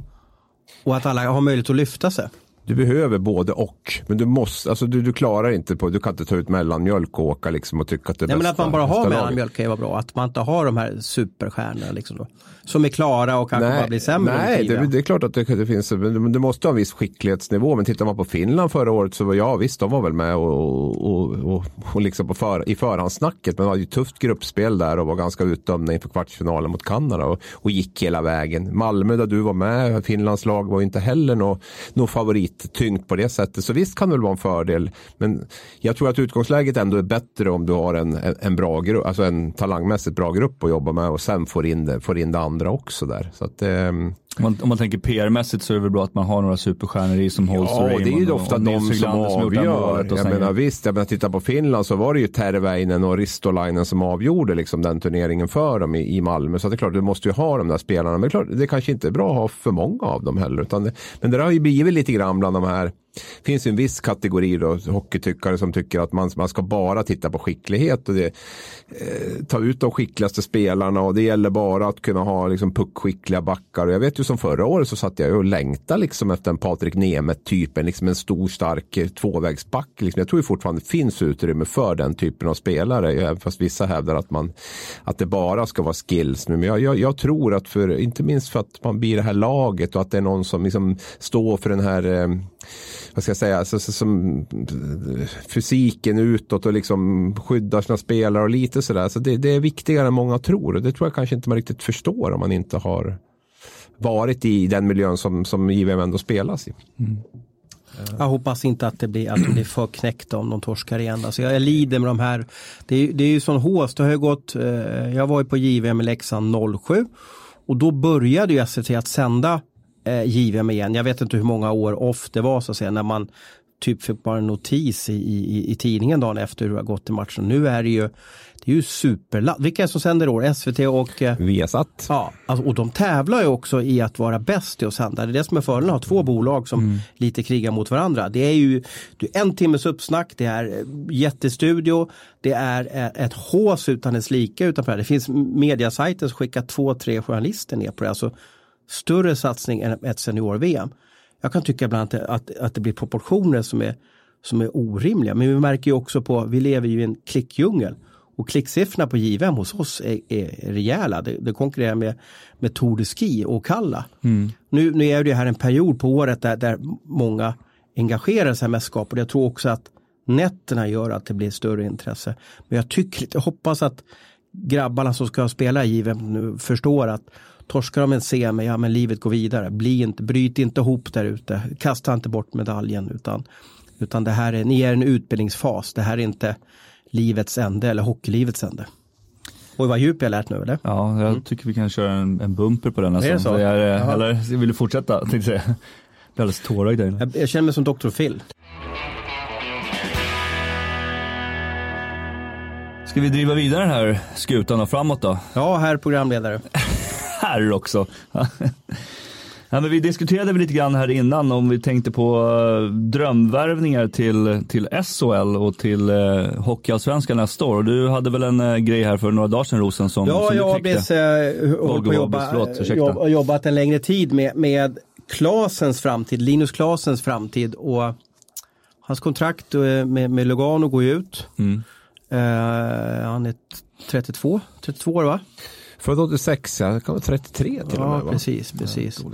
Och att alla har möjlighet att lyfta sig? Du behöver både och. Men du måste, alltså du, du klarar inte på, du kan inte ta ut mellanmjölk och åka liksom och tycka att det är Nej, men att bästa- man bara har bästa mellanmjölk kan ju vara bra. Att man inte har de här superstjärnorna liksom då. Som är klara och kanske bara blir sämre. Nej, det, det är klart att det, det finns, men du måste ha en viss skicklighetsnivå. Men tittar man på Finland förra året så var ja visst, de var väl med och, och, och, och liksom på för, i förhandssnacket. Men det var ju tufft gruppspel där och var ganska utdömda inför kvartsfinalen mot Kanada och, och gick hela vägen. Malmö där du var med, Finlands lag var ju inte heller något nå Tyngt på det sättet. Så visst kan det väl vara en fördel. Men jag tror att utgångsläget ändå är bättre om du har en, en, en bra grupp, alltså en talangmässigt bra grupp att jobba med och sen får in det, får in det andra också där. Så att, eh, man, om man tänker PR-mässigt så är det väl bra att man har några superstjärnor i som Holst och Ja, det är ju Raymond ofta och de som avgör. Jag menar visst, jag menar, titta på Finland så var det ju Terväinen och Ristolainen som avgjorde liksom den turneringen för dem i, i Malmö. Så det är klart, du måste ju ha de där spelarna. Men det, är klart, det kanske inte är bra att ha för många av dem heller. Utan det, men det har ju blivit lite grann bland de här finns ju en viss kategori då, hockeytyckare som tycker att man, man ska bara titta på skicklighet och det, eh, ta ut de skickligaste spelarna och det gäller bara att kunna ha liksom, puckskickliga backar. Och jag vet ju som förra året så satt jag och längtade liksom efter en Patrik Nemeth-typen, liksom en stor stark eh, tvåvägsback. Liksom. Jag tror ju fortfarande det finns utrymme för den typen av spelare, även fast vissa hävdar att, man, att det bara ska vara skills. Men jag, jag, jag tror att, för, inte minst för att man blir det här laget och att det är någon som liksom står för den här eh, vad ska jag säga, alltså, så, som eh, fysiken utåt och liksom skyddar sina spelare och lite sådär. Så det, det är viktigare än många tror och det tror jag kanske inte man riktigt förstår om man inte har varit i den miljön som, som JVM ändå spelas i. Jag hoppas inte att det blir, att de blir för knäckta om de torskar igen. Alltså jag lider med de här. Det är, det är ju sån hås. Det har gått, eh, jag var ju på JVM i Leksand 07 och då började ju SVT att sända eh, JVM igen. Jag vet inte hur många år off det var så att säga när man typ fick bara en notis i, i, i tidningen dagen efter hur det har gått i matchen. Nu är det ju, det är ju superlatt. Vilka är det som sänder år? SVT och eh, Viasat. Ja, alltså, och de tävlar ju också i att vara bäst i att sända. Det är det som är fördelen att ha två bolag som lite krigar mot varandra. Det är ju det är en timmes uppsnack, det är eh, jättestudio, det är eh, ett hås utan dess like utanför det. Det finns mediasajter som skickar två, tre journalister ner på det. Alltså större satsning än ett senior-VM. Jag kan tycka ibland att, att, att det blir proportioner som är, som är orimliga. Men vi märker ju också på, vi lever ju i en klickdjungel. Och klicksiffrorna på JVM hos oss är, är rejäla. Det, det konkurrerar med, med Tour de Ski och Kalla. Nu, nu är det här en period på året där, där många engagerar sig i mästerskap och jag tror också att nätterna gör att det blir större intresse. Men jag tycker, jag hoppas att grabbarna som ska spela i JVM nu förstår att torskar de en semi, ja men livet går vidare. Bli inte, bryt inte ihop där ute. Kasta inte bort medaljen utan, utan det här är, ni är en utbildningsfas. Det här är inte livets ände eller hockeylivets ände. Oj vad djup jag lärt nu eller? Ja, jag tycker vi kan köra en, en bumper på den Är det så? Det är, eh, eller vill du fortsätta? [laughs] Tänkte jag säga. Jag blir alldeles tårögd där. Jag, jag känner mig som Dr. Phil. Ska vi driva vidare den här skutan och framåt då? Ja, herr programledare. Här också. [laughs] Ja, men vi diskuterade väl lite grann här innan om vi tänkte på eh, drömvärvningar till, till SHL och till eh, Hockeyallsvenskan nästa år. Du hade väl en eh, grej här för några dagar sedan Rosen som, Ja, som jag har du knäckte. eh, jobba, Vobis, förlåt, ursäkta. jobb, jobbat en längre tid med, med Klasens framtid, Linus Klasens framtid och hans kontrakt eh, med, med Lugano går ju ut. Mm. Eh, han är 32, 32 år va? Född 86, ja, det kan vara 33 till och Ja, med. Va? precis, precis.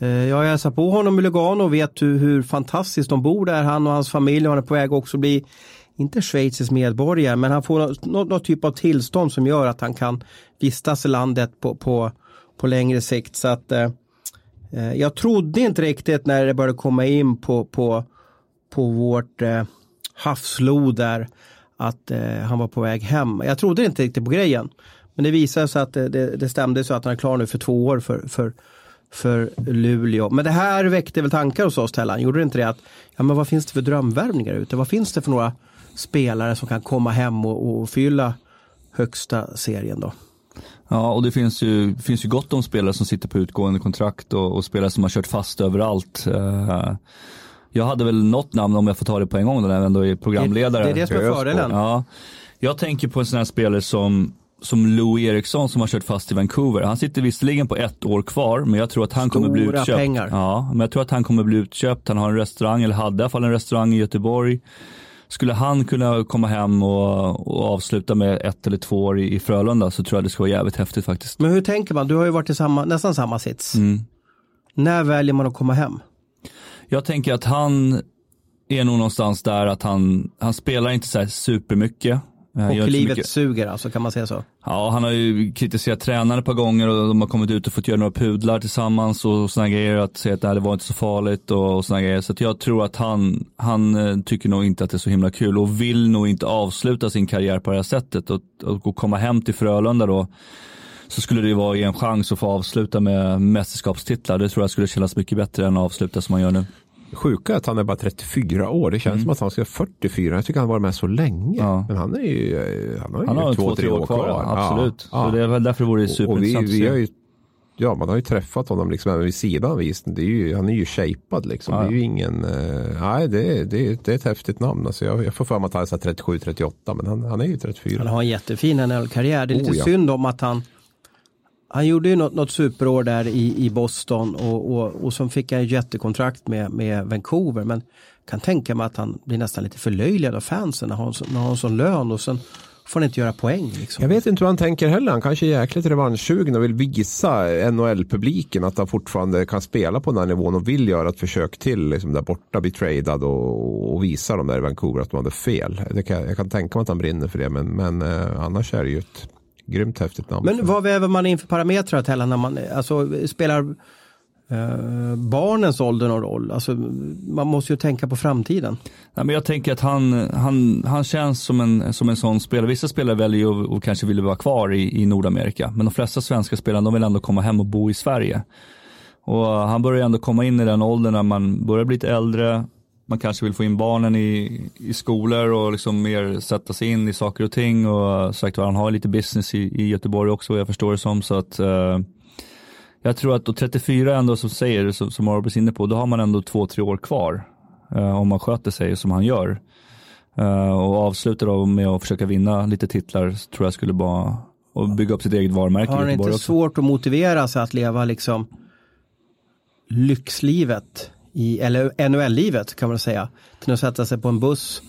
Eh, Jag hälsar på honom i Lugano och vet hur, hur fantastiskt de bor där, han och hans familj. Och han är på väg också bli, inte schweizisk medborgare, men han får något, något typ av tillstånd som gör att han kan vistas i landet på, på, på längre sikt. Så att eh, eh, jag trodde inte riktigt när det började komma in på, på, på vårt eh, havsflod där att eh, han var på väg hem. Jag trodde inte riktigt på grejen. Men det visade sig att det, det, det stämde så att han är klar nu för två år för, för, för Luleå. Men det här väckte väl tankar hos oss Tellan, gjorde det inte det? Att, ja, men vad finns det för drömvärvningar ute? Vad finns det för några spelare som kan komma hem och, och fylla högsta serien då? Ja, och det finns ju, finns ju gott om spelare som sitter på utgående kontrakt och, och spelare som har kört fast överallt. Uh, jag hade väl något namn om jag får ta det på en gång då, när jag ändå är programledare. Det är det som är fördelen. Ja. Jag tänker på en sån här spelare som som Lou Eriksson som har kört fast i Vancouver. Han sitter visserligen på ett år kvar, men jag tror att han Stora kommer bli utköpt. pengar. Ja, men jag tror att han kommer bli utköpt. Han har en restaurang, eller hade i alla fall en restaurang i Göteborg. Skulle han kunna komma hem och, och avsluta med ett eller två år i, i Frölunda så tror jag det skulle vara jävligt häftigt faktiskt. Men hur tänker man? Du har ju varit i samma, nästan samma sits. Mm. När väljer man att komma hem? Jag tänker att han är nog någonstans där att han, han spelar inte så här supermycket. Och livet suger alltså, kan man säga så? Ja, han har ju kritiserat tränare ett par gånger och de har kommit ut och fått göra några pudlar tillsammans och sådana grejer. Att säga att det var inte så farligt och, och sådana grejer. Så jag tror att han, han eh, tycker nog inte att det är så himla kul och vill nog inte avsluta sin karriär på det här sättet. Och, och komma hem till Frölunda då så skulle det ju vara en chans att få avsluta med mästerskapstitlar. Det tror jag skulle kännas mycket bättre än att avsluta som man gör nu. Sjuka är att han är bara 34 år. Det känns som att han ska vara 44. Jag tycker han har varit med så länge. Mm. Ja. Men han är ju, eh, han har ju Han har två, tre år kvar. ja, absolut. Ja, Så det är väl därför det vore Och- och vi, superintressant vi har ju, Ja, man har ju träffat honom liksom även vid sidan av isen. Det är ju, han är ju shapead liksom. Ja, Det är ju ingen, eh, nej det, är- det, är- det är ett häftigt namn. Alltså jag, jag får för mig att han är så här 37-38 men han, han är ju 34. Han har en jättefin NHL-karriär. Det är lite Oh, ja. synd om att han han gjorde ju något, något superår där i, i Boston och, och, och så fick han jättekontrakt med, med Vancouver. Men kan tänka mig att han blir nästan lite förlöjligad av fansen när han, har när han har en sån lön och sen får han inte göra poäng. Liksom. Jag vet inte hur han tänker heller. Han kanske är jäkligt revanschsugen och vill visa NHL-publiken att han fortfarande kan spela på den här nivån och vill göra ett försök till liksom där borta, bli tradad och, och visa dem där i Vancouver att de hade fel. Det kan, jag kan tänka mig att han brinner för det men, men eh, annars är det ju ett grymt häftigt namn. Men vad väver man in för parametrar att hälla när man alltså, spelar eh, barnens ålder någon roll? Alltså, man måste ju tänka på framtiden. Nej, men jag tänker att han, han, han känns som en, som en sån spelare. Vissa spelare väljer ju och, och kanske vill vara kvar i, i Nordamerika. Men de flesta svenska spelare de vill ändå komma hem och bo i Sverige. Och han börjar ändå komma in i den åldern när man börjar bli lite äldre. Man kanske vill få in barnen i, i skolor och liksom mer sätta sig in i saker och ting. Och sagt var, han har lite business i, i Göteborg också jag förstår det som. Så att eh, jag tror att då 34 ändå som säger, som, som Arbus inne på, då har man ändå två, tre år kvar. eh, om man sköter sig som han gör. Eh, och avslutar då med att försöka vinna lite titlar tror jag skulle bara och bygga upp sitt eget varumärke Har i Göteborg inte också. svårt att motivera sig att leva liksom lyxlivet, i, eller NHL-livet kan man säga, till att sätta sig på en buss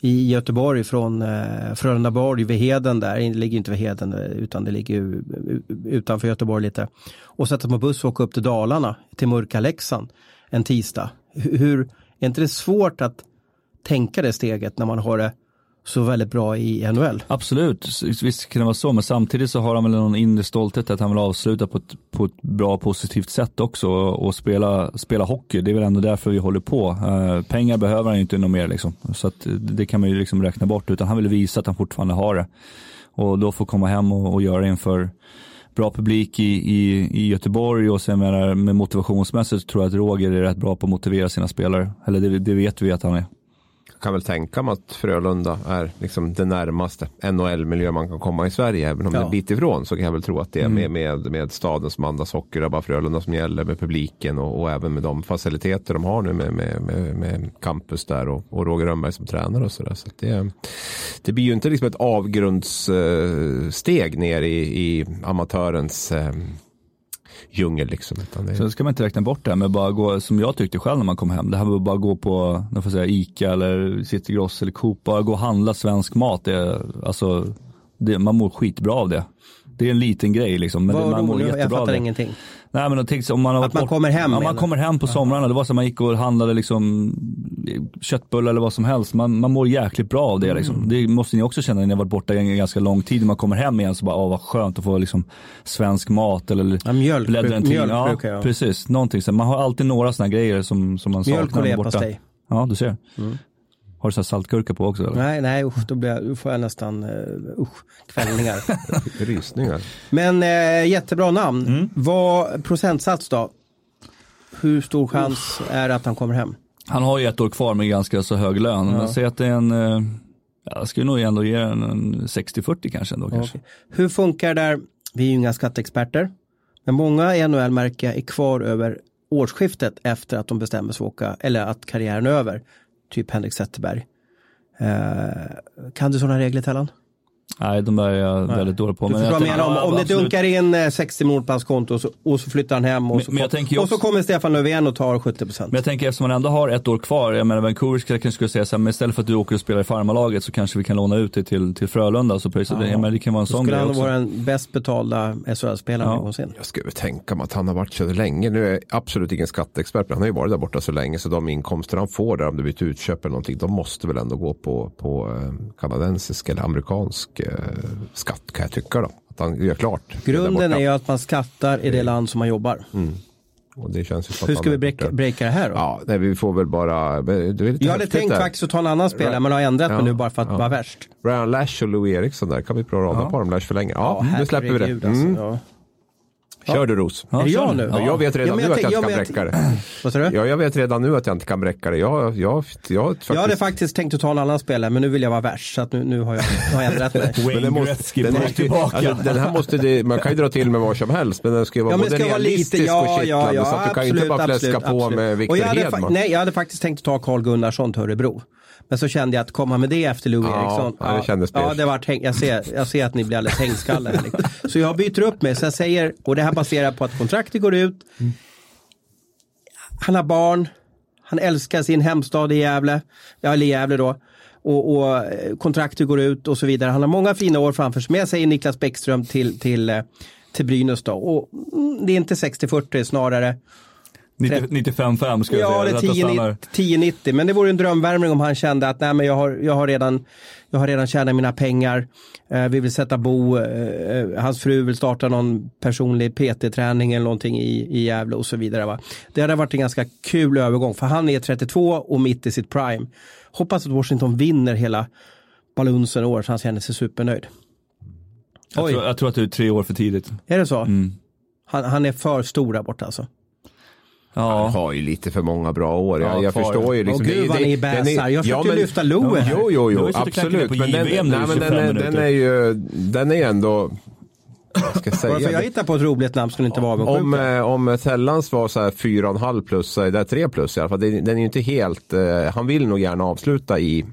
i Göteborg från eh, Frölundaborg vid Heden där, det ligger inte vid Heden utan det ligger utanför Göteborg lite. Och sätta sig på buss och åka upp till Dalarna, till mörka Leksand en tisdag. Hur, hur- är inte det svårt att tänka det steget när man har det så väldigt bra i NHL? Absolut, visst kan det vara så, men samtidigt så har han väl någon inre stolthet att han vill avsluta på ett, på ett bra positivt sätt också och, och spela, spela hockey. Det är väl ändå därför vi håller på. Eh, pengar behöver han ju inte något mer liksom. Så att eh, det- kan man ju liksom räkna bort, utan han vill visa att han fortfarande har det. Och då få komma hem och, och göra det inför bra publik i, i, i Göteborg och sen menar, med motivationsmässigt tror jag att Roger är rätt bra på att motivera sina spelare. Eller det, det vet vi att han är. Kan väl tänka mig att Frölunda är liksom det närmaste NHL-miljö man kan komma i Sverige. Även om det är Ja. en bit ifrån så kan jag väl tro att det är Mm. med, med, med staden som andas hockey. Det är bara Frölunda som gäller med publiken och, och även med de faciliteter de har nu med, med, med, med campus där och, och Roger Rönnberg som tränare och sådär. Så att det, det blir ju inte liksom ett avgrundssteg ner i, i amatörens eh, djungel liksom. Utan det, Så ska man inte räkna bort det här med bara gå, som jag tyckte själv när man kom hem, det här med att bara gå på, jag får säga Ica eller City Gross eller Coop, bara gå och handla svensk mat, det, alltså, det, man mår skitbra av det. Det är en liten grej liksom, men det, Vad man mår jag jättebra av fattar det. ingenting. Nej men jag tänkte om man har Att man kommer hem, Ja, man kommer hem på somrarna. Det var så att man gick och handlade liksom köttbullar eller vad som helst. Man, man mår jäkligt bra av det liksom. Mm. Det måste ni också känna när ni har varit borta en ganska lång tid. När man kommer hem igen så bara, åh vad skönt att få liksom svensk mat eller Ja, mjölk, bläddra en mjölk tidning. Ja, precis. Någonting så. Man har alltid några sådana grejer som, som man Mjölk saknar och när man är borta. leverpastej. Ja, du ser. Har du så här saltgurka på också? Eller? Nej, nej usch, då, blir jag, då får jag nästan uh, usch, kvällningar. [laughs] rysningar. Men eh, jättebra namn. Mm. Vad procentsats då? Hur stor chans är det att han kommer hem? Han har ju ett år kvar med ganska så hög lön. Men säg att det är en, eh, jag skulle nog ändå ge en, en 60-40 kanske ändå kanske. Hur funkar det där vi är ju inga skatteexperter. Men många NHL-märken är kvar över årsskiftet efter att de bestämmer sig för att åka, eller att karriären är över. Typ Henrik Zetterberg. Eh, kan du sådana regler Tellan? Nej, de där är jag väldigt dålig på. Du förstår vad jag menar, om, om det dunkar in eh, 60 miljoner på hans konto och så, och så flyttar han hem och, Men- så, men jag ju och så kommer Stefan Löfven och tar 70 procent. Men jag tänker eftersom man ändå har ett år kvar, jag menar Vancouver kanske skulle säga så här, men istället för att du åker och spelar i farmarlaget så kanske vi kan låna ut dig till, till Frölunda. Så precis, det, jag menar, det kan vara en Så sån skulle grej han också. vara den bäst betalda SHL-spelaren Ja. någonsin. Jag skulle tänka mig att han har varit så länge. Nu är jag absolut ingen skatteexpert, men han har ju varit där borta så länge. Så de inkomster han får där, om det blir ett utköp eller någonting, de måste väl ändå gå på, på eh, kanadensisk eller amerikansk eh, skatt kan jag tycka. Då. Att han gör klart. Grunden är ju att man skattar i det land som man jobbar. Att Hur ska vi breaka, breaka det här då? Ja, nej, vi får väl bara. Jag hade tänkt där. faktiskt att ta en annan spelare men har ändrat mig Ja, nu bara för att ja. vara värst. Brian Lash och Louis Eriksson där. Kan vi prata på dem Lash för länge? Ja, nu släpper vi det. alltså, Mm. ja. Kör du Ros. Ja, Är det jag nu? Ja, jag vet redan Ja, men nu jag att jag inte kan jag- bräcka det. Vad sa du? Ja, jag vet redan nu att jag inte kan bräcka det. Jag, jag, jag, har Jag hade faktiskt, faktiskt tänkt att ta en annan spelare men nu vill jag vara värst så att nu, nu har jag, har jag ändrat mig. [laughs] Men Wayne den måste, Gretzky den, måste, tillbaka. alltså, den här måste det, man kan ju dra till med vad som helst men den ska ju vara Ja, både ska lite, realistisk ja, och ja, kittlande ja, så att du kan ju inte bara fläska på med Och Victor jag hade, fa- Hedman. Nej, jag hade faktiskt tänkt att ta Carl Gunnarsson till Örebro. Men så kände jag att komma med det efter Louis Ja, Eriksson. ja, det kändes ja, det var jag, ser, jag ser att ni blir alldeles hängskallar. här, liksom. Så jag byter upp mig. Så jag säger, och det här baserar på att kontraktet går ut. Han har barn. Han älskar sin hemstad i Gävle. Ja, eller Gävle då. Och, och eh, kontraktet går ut och så vidare. Han har många fina år framför sig. Men jag säger Niklas Bäckström till, till, eh, till Brynäs då. Och mm, det är inte 60-40 snarare. 90 95-5 skulle jag Ja, säga. det är Rätta stannar. 10-90. 10-90. Men det vore en drömvärmning om han kände att nej, men jag, har, jag, har redan, jag har redan tjänat mina pengar. Eh, vi vill sätta bo. Eh, eh, hans fru vill starta någon personlig PT-träning eller någonting i, i Gävle och så vidare. Va? Det hade varit en ganska kul övergång. För han är 32 och mitt i sitt prime. Hoppas att Washington vinner hela balunsen år så han känner sig supernöjd. Jag tror, jag tror att du är tre år för tidigt. är det så? Mm. Han, han är för stor där borta alltså. Han Ja, har ju lite för många bra år. Jag, Ja, jag förstår ju. ja. Liksom, Åh, gud, vad ni bäsar. Jag försökte lyfta Loe här. Jo, jo, jo, ju absolut. Men den, nej, men 25 den, är- den är ju, den är ändå, vad ska jag för säga? jag hittar på ett roligt namn skulle inte vara avundsjuk. Om, eh, om Tellans var så här 4,5 plus så är det 3 plus i alla fall. Den är ju inte helt, eh, han vill nog gärna avsluta i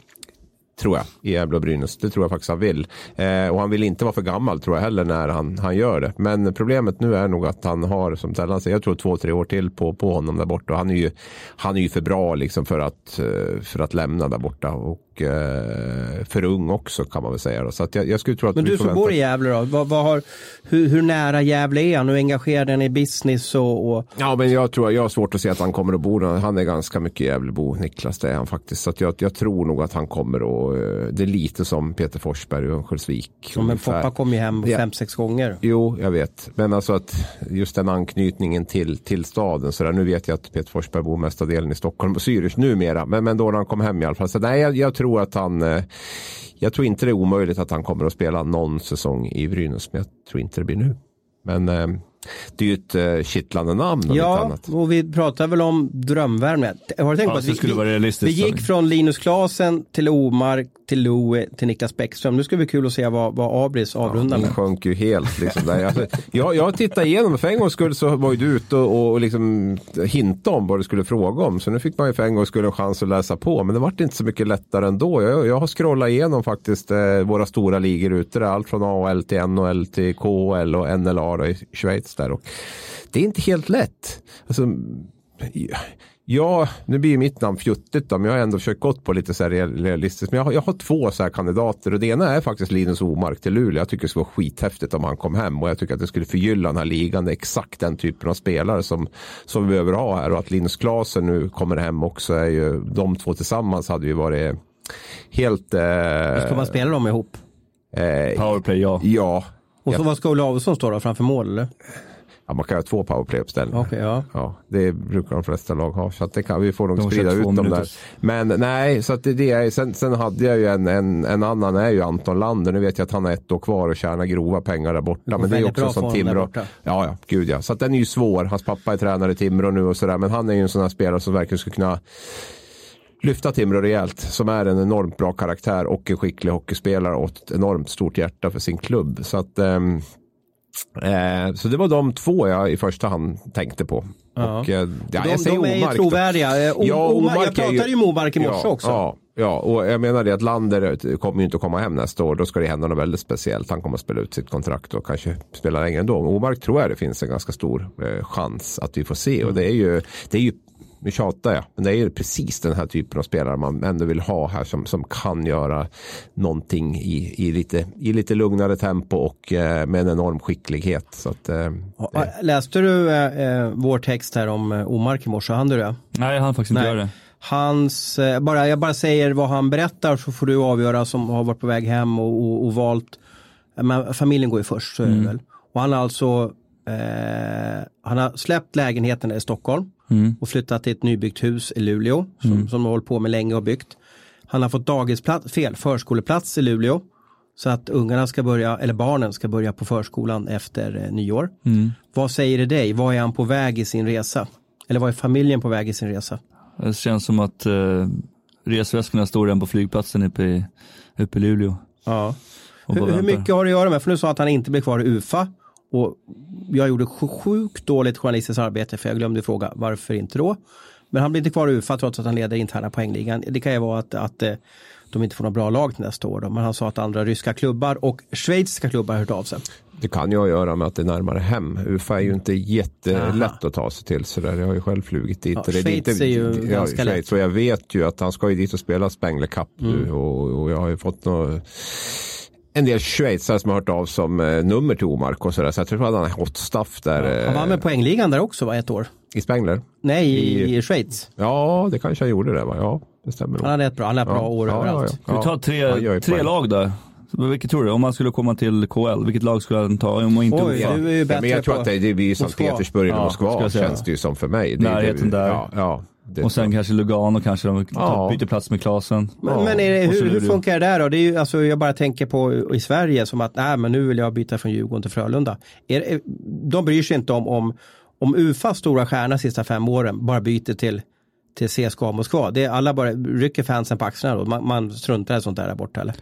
Tror jag, i Gävle och Brynäs. Det tror jag faktiskt han vill. Eh, och han vill inte vara för gammal tror jag heller när han, han gör det. Men problemet nu är nog att han har, som Tellan säger, jag tror två, tre år till på, på honom där borta. Och han är ju, han är ju för bra liksom för att, eh, för att lämna där borta. Och eh, för ung också kan man väl säga. Då. Så att jag, jag skulle tro att Men du som bor i Gävle då, vad, vad har, hur, hur nära Gävle är han? Hur engagerad är han i business och, och Ja, men jag tror jag har svårt att se att han kommer att bo där. Han är ganska mycket Gävlebo, Niklas, det är han faktiskt. Så jag, jag tror nog att han kommer att, eh, det är lite som Peter Forsberg och Örnsköldsvik. som en ungefär. Foppa kom ju hem Ja. fem, sex gånger. Jo, jag vet. Men alltså att just den anknytningen till, till staden. Så där, nu vet jag att Peter Forsberg bor mesta delen i Stockholm och Zürich numera. Men, men då när han kom hem i alla fall. Så nej, jag, jag tror att han, eh, jag tror inte det är omöjligt att han kommer att spela någon säsong i Brynäs. Men jag tror inte det blir nu. Men eh, det är ju ett eh, kittlande namn. Ja, och vi pratar väl om drömvärvningar. Har du tänkt Ja, på att vi, skulle det vara vi, realistiskt. vi gick från Linus Klasen till Omark till Loe till Niklas Bäckström. Nu ska det bli kul att se vad, vad Abris avrundar Min med. sjönk ju helt. Liksom där. Alltså, jag, jag tittade igenom, för en gångs skull så var ju du ute och, och liksom hintade om vad du skulle fråga om. Så nu fick man ju för en gångs skull en chans att läsa på. Men det vart inte så mycket lättare ändå. Jag, jag har scrollat igenom faktiskt eh, våra stora ligor ute där. Allt från AHL till NHL till KHL och NLA då, i Schweiz där. Och det är inte helt lätt. Alltså, Ja, nu blir ju mitt namn fjuttigt då, men jag har ändå försökt gått på lite så här real- realistiskt. Men jag har, jag har två så här kandidater och det ena är faktiskt Linus Omark till Luleå. Jag tycker det skulle vara skithäftigt om han kom hem och jag tycker att det skulle förgylla den här ligan. Det är exakt den typen av spelare som, som vi behöver ha här och att Linus Klasen nu kommer hem också är ju, de två tillsammans hade ju varit helt... Eh, Ska man spela dem ihop? eh, Powerplay, ja. ja. Och så vad ska Olle Adolfsson stå då framför mål eller? Ja, man kan ha två powerplay-uppställningar. Okej, ja. Ja, det brukar de flesta lag ha. Så att det kan, vi får nog De sprida ut två dem där. Men nej, så att det, det är, sen, sen hade jag ju en, en, en annan är ju Anton Lander. Nu vet jag att han har ett år kvar och tjänar grova pengar där borta. Men det är också som Timrå. Ja, ja, gud ja. Så att den är ju svår. Hans pappa är tränare i Timrå nu och sådär. Men han är ju en sån här spelare som verkligen skulle kunna lyfta Timrå rejält. Som är en enormt bra karaktär och en skicklig hockeyspelare och ett enormt stort hjärta för sin klubb. Så att ehm, Eh, så det var de två jag i första hand tänkte på. Ja. Och, eh, ja, De, jag säger de är Omark trovärdiga. Eh, O- Ja, Omar, jag pratade ju med Omark i morse ja, också. Ja, ja, och jag menar det att Lander kommer ju inte att komma hem nästa år. Då ska det hända något väldigt speciellt. Han kommer att spela ut sitt kontrakt och kanske spela längre ändå. Omark tror jag det finns en ganska stor eh, chans att vi får se. Och det är ju, det är ju nu tjatar jag, men det är ju precis den här typen av spelare man ändå vill ha här som, som kan göra någonting i, i, lite, i lite lugnare tempo och eh, med en enorm skicklighet. Så att, eh, Ja, Läste du eh, eh, vår text här om eh, Omark i morse? Han du det? Nej, jag hann faktiskt inte Nej. göra det. Hans, eh, bara, jag bara säger vad han berättar så får du avgöra som har varit på väg hem och, och, och valt. Men familjen går ju först så är det väl. Och han har alltså eh, han har släppt lägenheten i Stockholm och flyttat till ett nybyggt hus i Luleå som, som de har hållit på med länge och byggt. Han har fått dagisplats, fel, förskoleplats i Luleå. Så att ungarna ska börja, eller barnen ska börja på förskolan efter eh, nyår. Vad säger det dig? Vad är han på väg i sin resa? Eller vad är familjen på väg i sin resa? Det känns som att eh, resväskorna står redan på flygplatsen uppe i, uppe i Luleå. Ja. Hur, hur mycket har det att göra med? För nu sa att han inte blir kvar i UFA. Och jag gjorde sj- sjukt dåligt journalistiskt arbete för jag glömde fråga varför inte då. Men han blir inte kvar i UFA trots att han leder interna poängligan. Det kan ju vara att, att eh, de inte får några bra lag nästa år. Då. Men han sa att andra ryska klubbar och schweiziska klubbar har hört av sig. Det kan ju ha att göra med att det är närmare hem. UFA är ju inte jättelätt att ta sig till sådär. Jag har ju själv flugit dit. Ja, det Schweiz inte, är ju ja, ganska Schweiz. lätt. Och jag vet ju att han ska ju dit och spela Spengler Cup nu. Och, och jag har ju fått något en del schweizare som har hört av som eh, nummer till Omark och sådär. Så jag tror att han har hot stuff där Han eh, var med poängligan där också va, ett år. i Spengler. Nej, i, I- Schweiz. Ja, det kanske han gjorde det va? Ja, det stämmer. Han hade ett bra, han hade bra Ja, år ja, överallt. ja, ja. Ska vi ta han tre, tre lag där? Vilket tror du? Om man skulle komma till KL, vilket lag skulle han ta? Om inte Oj, Ja, men jag tror att det, det blir Sankt. Petersburg eller Moskva känns det ju som för mig. Det, Närheten det, där. Ja, ja, det, Och sen kanske Lugano kanske, de Ja. byter plats med Klasen. Men, men är det, hur, hur funkar det där då? Det är ju, alltså, jag bara tänker på i Sverige som att nej, men nu vill jag byta från Djurgården till Frölunda. Är, de bryr sig inte om, om, om UFAs stora stjärna sista fem åren bara byter till, till CSKA Moskva. Det är, alla bara rycker fansen på axlarna då. Man, man struntar i sånt där där borta eller?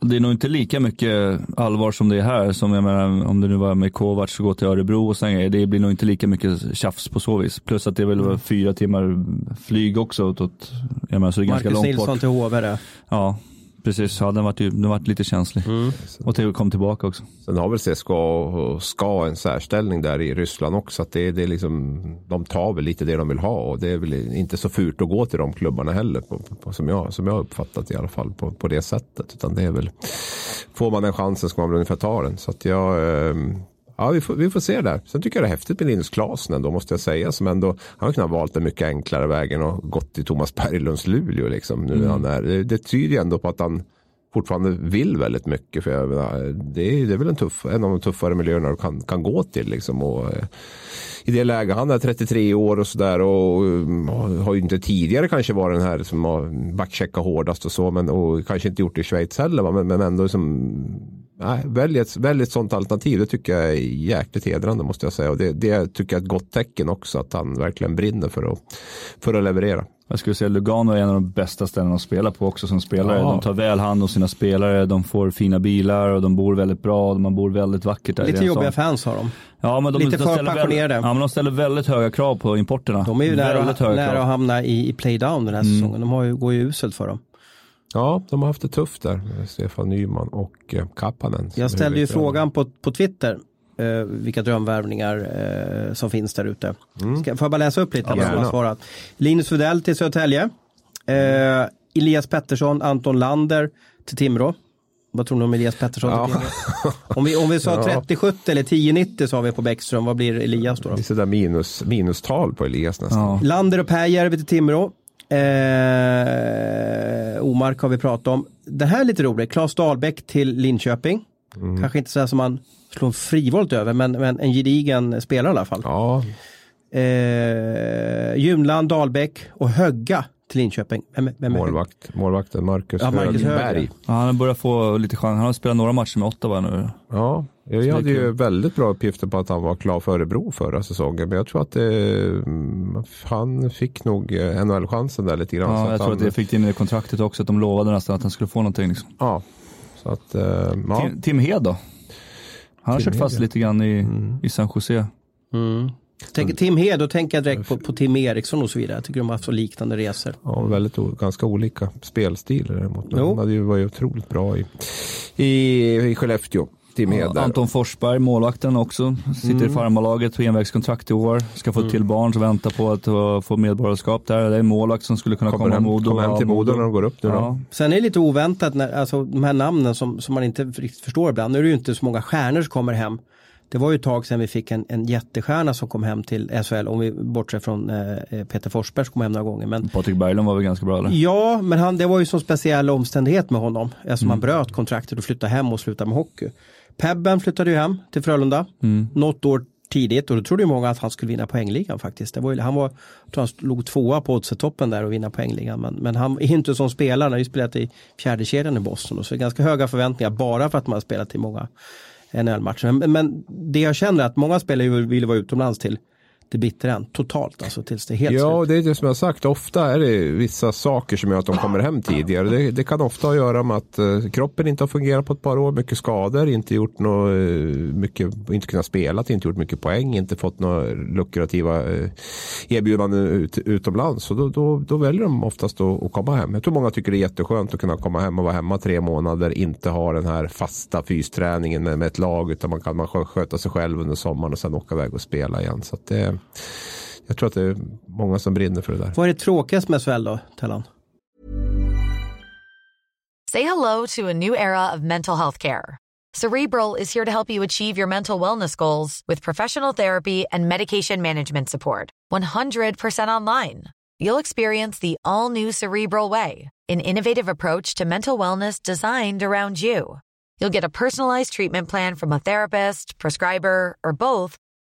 Det är nog inte lika mycket allvar som det är här. Som jag menar, om det nu var med Kovacs och gå till Örebro och grejer. Det blir nog inte lika mycket tjafs på så vis. Plus att det är väl Mm. fyra timmar flyg också. Åt, jag menar, så det är ganska Marcus långt Nilsson bort. till där. Ja, precis. Ja, den ju, den vart lite känslig. Mm. Och till kom tillbaka också. Sen har väl CSKA och ska en särställning där i Ryssland också. Att det, det är liksom, de tar väl lite det de vill ha och det är väl inte så fult att gå till de klubbarna heller. På, på, som, jag, som jag uppfattat i alla fall på, på det sättet. Utan det är väl, får man den chansen ska man väl ungefär ta den. Så att jag, ehm, ja vi får, vi får se där. Sen tycker jag det är häftigt med Linus Klasen ändå måste jag säga. Som ändå, han har kunnat valt en mycket enklare vägen och gått till Thomas Berglunds Luleå liksom. Nu när han är, det, det tyder ju ändå på att han fortfarande vill väldigt mycket. För jag menar, det, är, det är väl en, tuff, en av de tuffare miljöerna du kan, kan gå till. Liksom, och, eh, I det läget, han är 33 år och sådär och um, har ju inte tidigare kanske varit den här som har backcheckat hårdast och så. Men, och kanske inte gjort det i Schweiz heller. Men, men ändå som Nej, välj ett, välj ett sånt alternativ. Det tycker jag är jäkligt hedrande måste jag säga. Och det, det tycker jag är ett gott tecken också. Att han verkligen brinner för att, för att leverera. Jag skulle säga Lugano är en av de bästa ställena att spela på också som spelare. Ja. De tar väl hand om sina spelare, de får fina bilar och de bor väldigt bra. Man bor väldigt vackert där. Lite jobbiga fans har de. Ja, men de, lite de för. Väldigt, ja, men de ställer väldigt höga krav på importerna. De är ju nära, väldigt höga nära krav. att hamna i, i playdown den här Mm. säsongen. De har ju, går ju uselt för dem. Ja, de har haft det tufft där. Stefan Nyman och eh, Kappanen. Jag ställde ju frågan på, på Twitter eh, vilka drömvärvningar eh, som finns där ute. Ska, får jag bara läsa upp lite Gärna. svarat. Linus Widell till Södertälje. Eh, Elias Pettersson, Anton Lander till Timrå. Vad tror ni om Elias Pettersson Ja. Om vi, om vi sa [laughs] Ja. 30-70 eller 10-90 sa vi på Bäckström, vad blir Elias då? då? Det är sådär minus, minustal på Elias nästan. Ja. Lander och Pääjärvi till Timrå. Eh, Omark har vi pratat om. Det här är lite roligt. Claes Dahlbäck till Linköping. Mm. Kanske inte sådär som man slår frivolt över, men, men en gedigen spelare i alla fall. Ja, Eh, Junland, Dahlbäck och Högga till Linköping. Vem, vem målvakt, målvakten Marcus, Ja, Marcus Högberg. Högberg. Ja, han har börjat få lite chans. Han har spelat några matcher med Ottawa nu. Ja, jag hade ju väldigt bra uppgifter på att han var klar för Örebro förra säsongen. Men jag tror att det, mm, han fick nog eh, NHL-chansen där lite grann. så Ja, att jag tror han, att det fick in i kontraktet också, att de lovade nästan att han skulle få någonting. Liksom. Ja, så att, eh, ja. Tim, Tim Hed då? Han har Tim kört fast lite grann i, Mm. i San Jose. Tänker Tim Hed, då tänker jag direkt på, på Tim Eriksson och så vidare. Jag tycker de har haft så liknande resor. Ja, väldigt ganska olika spelstilar däremot. Men han hade ju, var ju otroligt bra i, i, i Skellefteå. Tim Hed där. Anton Forsberg, målvakten också, sitter Mm. i farmarlaget på envägskontrakt i år. Ska få ett till barn som väntar på att uh, få medborgarskap där. Det är en målvakt som skulle kunna Kommer komma hem, Modo. kommer hem Ja, till Modo när de går upp nu då. Ja. Sen är det lite oväntat, när, alltså de här namnen som, som man inte riktigt förstår ibland. Nu är det ju inte så många stjärnor som kommer hem. Det var ju ett tag sedan vi fick en, en jättestjärna som kom hem till SHL, om vi bortser från eh, Peter Forsberg som kom hem några gånger. Men, Patrik Berglund var väl ganska bra eller? ja, men han, det var ju så speciell omständighet med honom. Eftersom han bröt kontraktet och flyttade hem och slutade med hockey. Pebben flyttade ju hem till Frölunda. Något år tidigt och då trodde ju många att han skulle vinna poängligan faktiskt. Det var ju, han var, tror han låg tvåa på oddset-toppen där och vinna poängligan. Men, men han är inte som spelare, han har ju spelat i fjärde kedjan i Boston och så ganska höga förväntningar bara för att man har spelat i många NHL-matcher. Men, men det jag känner är att många spelare vill vara utomlands till det bittra totalt alltså tills det är helt Ja, slut. det är det som jag sagt. Ofta är det vissa saker som gör att de kommer hem tidigare. Det, det kan ofta ha att göra med att eh, kroppen inte har fungerat på ett par år. Mycket skador, inte gjort något, eh, mycket, inte kunnat spela, inte gjort mycket poäng, inte fått några lukrativa eh, erbjudanden ut, utomlands. Så då, då, då väljer de oftast att, komma hem. Jag tror många tycker det är jätteskönt att kunna komma hem och vara hemma tre månader. Inte ha den här fasta fysträningen med, med ett lag utan man kan man skö- sköta sig själv under sommaren och sen åka iväg och spela igen. Så det, jag tror att det är många som brinner för det där. Vad är det tråkigaste med SHL då, Tellan? Say hello to a new era of mental health care. Cerebral is here to help you achieve your mental wellness goals with professional therapy and medication management support. 100% online. You'll experience the all new Cerebral Way, an innovative approach to mental wellness designed around you. You'll get a personalized treatment plan from a therapist, prescriber, or both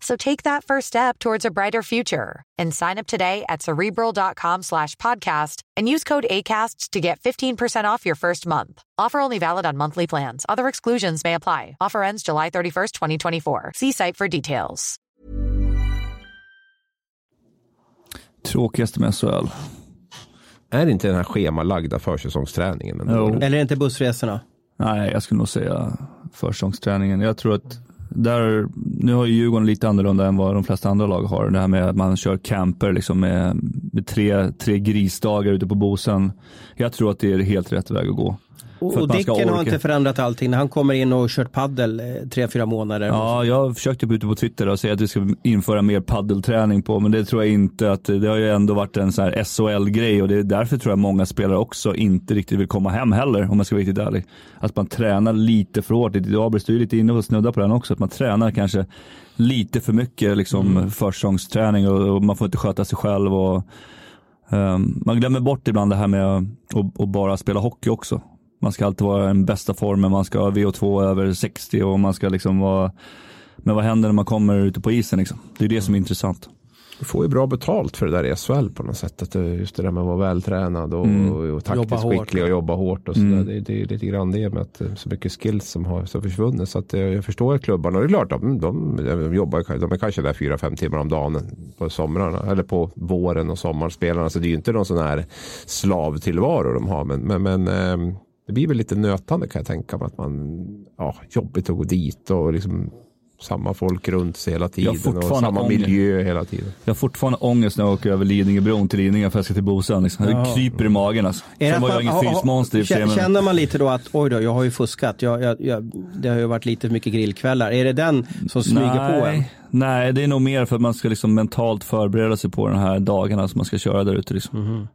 So take that first step towards a brighter future and sign up today at cerebral.com slash podcast and use code ACAST to get 15% off your first month. Offer only valid on monthly plans. Other exclusions may apply. Offer ends July 31st, 2024. See site for details. Tråkigaste med SHL. Är inte den här schemalagda försäsongsträningen? ändå? Eller är det inte bussresorna? Nej, jag skulle nog säga försäsongsträningen. Jag tror att där, nu har ju Djurgården lite annorlunda än vad de flesta andra lag har. Det här med att man kör camper liksom med, med tre, tre grisdagar ute på Bosen. Jag tror att det är helt rätt väg att gå. Och, och Dicken har inte förändrat allting när han kommer in och kört paddel eh, tre, fyra månader. Ja, jag försökte på ute på Twitter och säga att vi ska införa mer paddelträning på, men det tror jag inte att det har ju ändå varit en sån här SHL-grej och det är därför tror jag många spelare också inte riktigt vill komma hem heller, om man ska vara riktigt ärlig. Att man tränar lite för hårt. Abris, du är lite inne och snudda på den också, att man tränar kanske lite för mycket liksom försäsongsträning och, och man får inte sköta sig själv och ehm, man glömmer bort ibland det här med att bara spela hockey också. Man ska alltid vara i den bästa formen, man ska ha VO2 över 60 och man ska liksom vara men vad händer när man kommer ute på isen? Liksom? Det är det som är intressant. Du får ju bra betalt för det där i SHL på något sätt. Att just det där med att vara vältränad och, Mm. och, och taktiskt skicklig och jobba hårt. Och så Mm. där. Det, det är lite grann det med att är så mycket skills som har så försvunnit. Så att eh, jag förstår klubbarna. Och det är klart, de, de, de jobbar de är kanske där fyra, fem timmar om dagen på somrarna. Eller på våren och sommarspelarna. Så det är ju inte någon sån här slavtillvaro de har. Men, men, men ehm, det blir väl lite nötande kan jag tänka mig. Att man, ja, jobbigt att gå dit och liksom samma folk runt sig hela tiden. Och samma ångest. miljö hela tiden. Jag har fortfarande ångest när jag åker över Lidingöbron till Lidingö för att jag ska till Bosön. Liksom. Det Ja. kryper i magen alltså. Är det Sen var jag ingen fysmonster i men- Känner man lite då att oj då, jag har ju fuskat. Jag, jag, jag, det har ju varit lite för mycket grillkvällar. Är det den som smyger på en? Nej, det är nog mer för att man ska liksom mentalt förbereda sig på de här dagarna som man ska köra där ute. Liksom.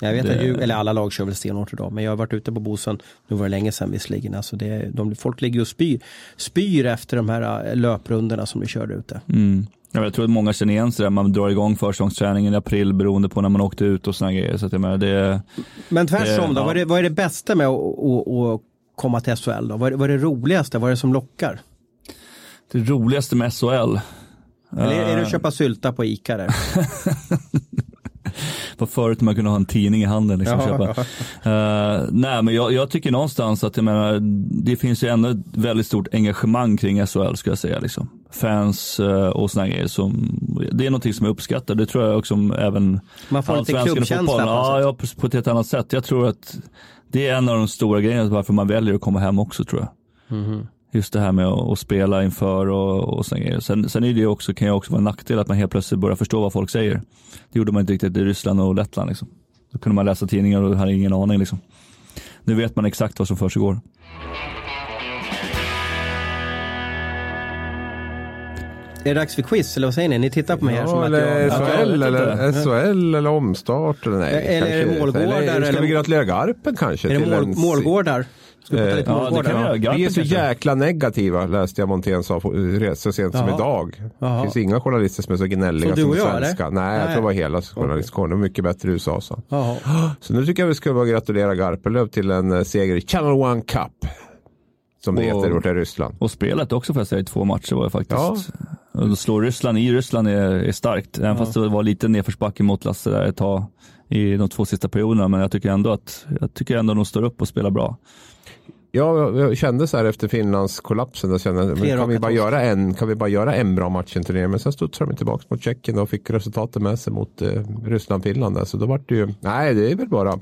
Jag vet Det- att ju, eller alla lag kör väl stenhårt idag, men jag har varit ute på Bosön, nu var det länge sedan visserligen. Alltså det, de, folk ligger och spyr, spyr efter de här äh, löprundorna som vi körde ute. Mm. Ja, jag tror att många känner igen sig där. Man drar igång försäsongsträningen i april beroende på när man åkte ut och såna grejer. Så att jag menar, det, Men tvärtom då, ja. vad, är det, vad är det bästa med att, att, att komma till SHL då? Vad är, vad är det roligaste? Vad är det som lockar? det roligaste med SHL. Eller är, det Eh, att köpa sylta på ICA där? [laughs] Var förut när man kunde ha en tidning i handen. Liksom, Ja, köpa. Eh, nej men jag, jag tycker någonstans att jag menar, det finns ju ändå ett väldigt stort engagemang kring SHL ska jag säga. Liksom. Fans eh, och sådana grejer. Som, det är någonting som jag uppskattar. Det tror jag också även Man får lite klubbkänsla Ja, ja, på, ett helt annat sätt. Jag tror att det är en av de stora grejerna varför man väljer att komma hem också tror jag. Mhm. Just det här med att, spela inför och, och grejer. Sen, sen är det också, kan ju också vara en nackdel att man helt plötsligt börjar förstå vad folk säger. Det gjorde man inte riktigt i Ryssland och Lettland. Liksom. Då kunde man läsa tidningar och hade ingen aning. Liksom. Nu vet man exakt vad som försiggår. Är det dags för quiz eller vad säger ni? Ni tittar på mig här som Ja, att eller jag... Ja, jag SHL, vet eller. SHL eller omstart. Eller, nej, Eller är det målgårdar, Eller, ska eller- vi gratulera Garpen kanske? Är det till mål, en- målgårdar? Ska vi prata lite Eh, ja, det kan vi göra. Garpen Vi är så jäkla negativa läste jag Montén sa så sent som Jaha. idag. Det finns inga journalister som är så gnälliga Som du som och jag, svenska. eller? Nej, jag Nej. tror det var hela journalistkåren. Är mycket bättre i USA. Så. Jaha. [gasps] så nu tycker jag vi ska bara gratulera Garpenlöv till en eh, seger i Channel One Cup. Som det heter borta i Ryssland. Och spelet också får jag säga i två matcher var ju faktiskt. Ja. Slå Ryssland i Ryssland är, är starkt. Även fast det var lite nedförsbacke mot Lasse där ett tag i de två sista perioderna. Men jag tycker ändå att jag tycker ändå de står upp och spelar bra. Ja, jag- kände så här efter Finlands kollapsen. Kände, jag, Tre men kan, vi bara göra en, kan vi bara göra en bra match i en turnering? Men sen studsade de tillbaka mot Tjeckien och fick resultatet med sig mot eh, Ryssland-Finland. Så då var det ju, nej det är väl bara,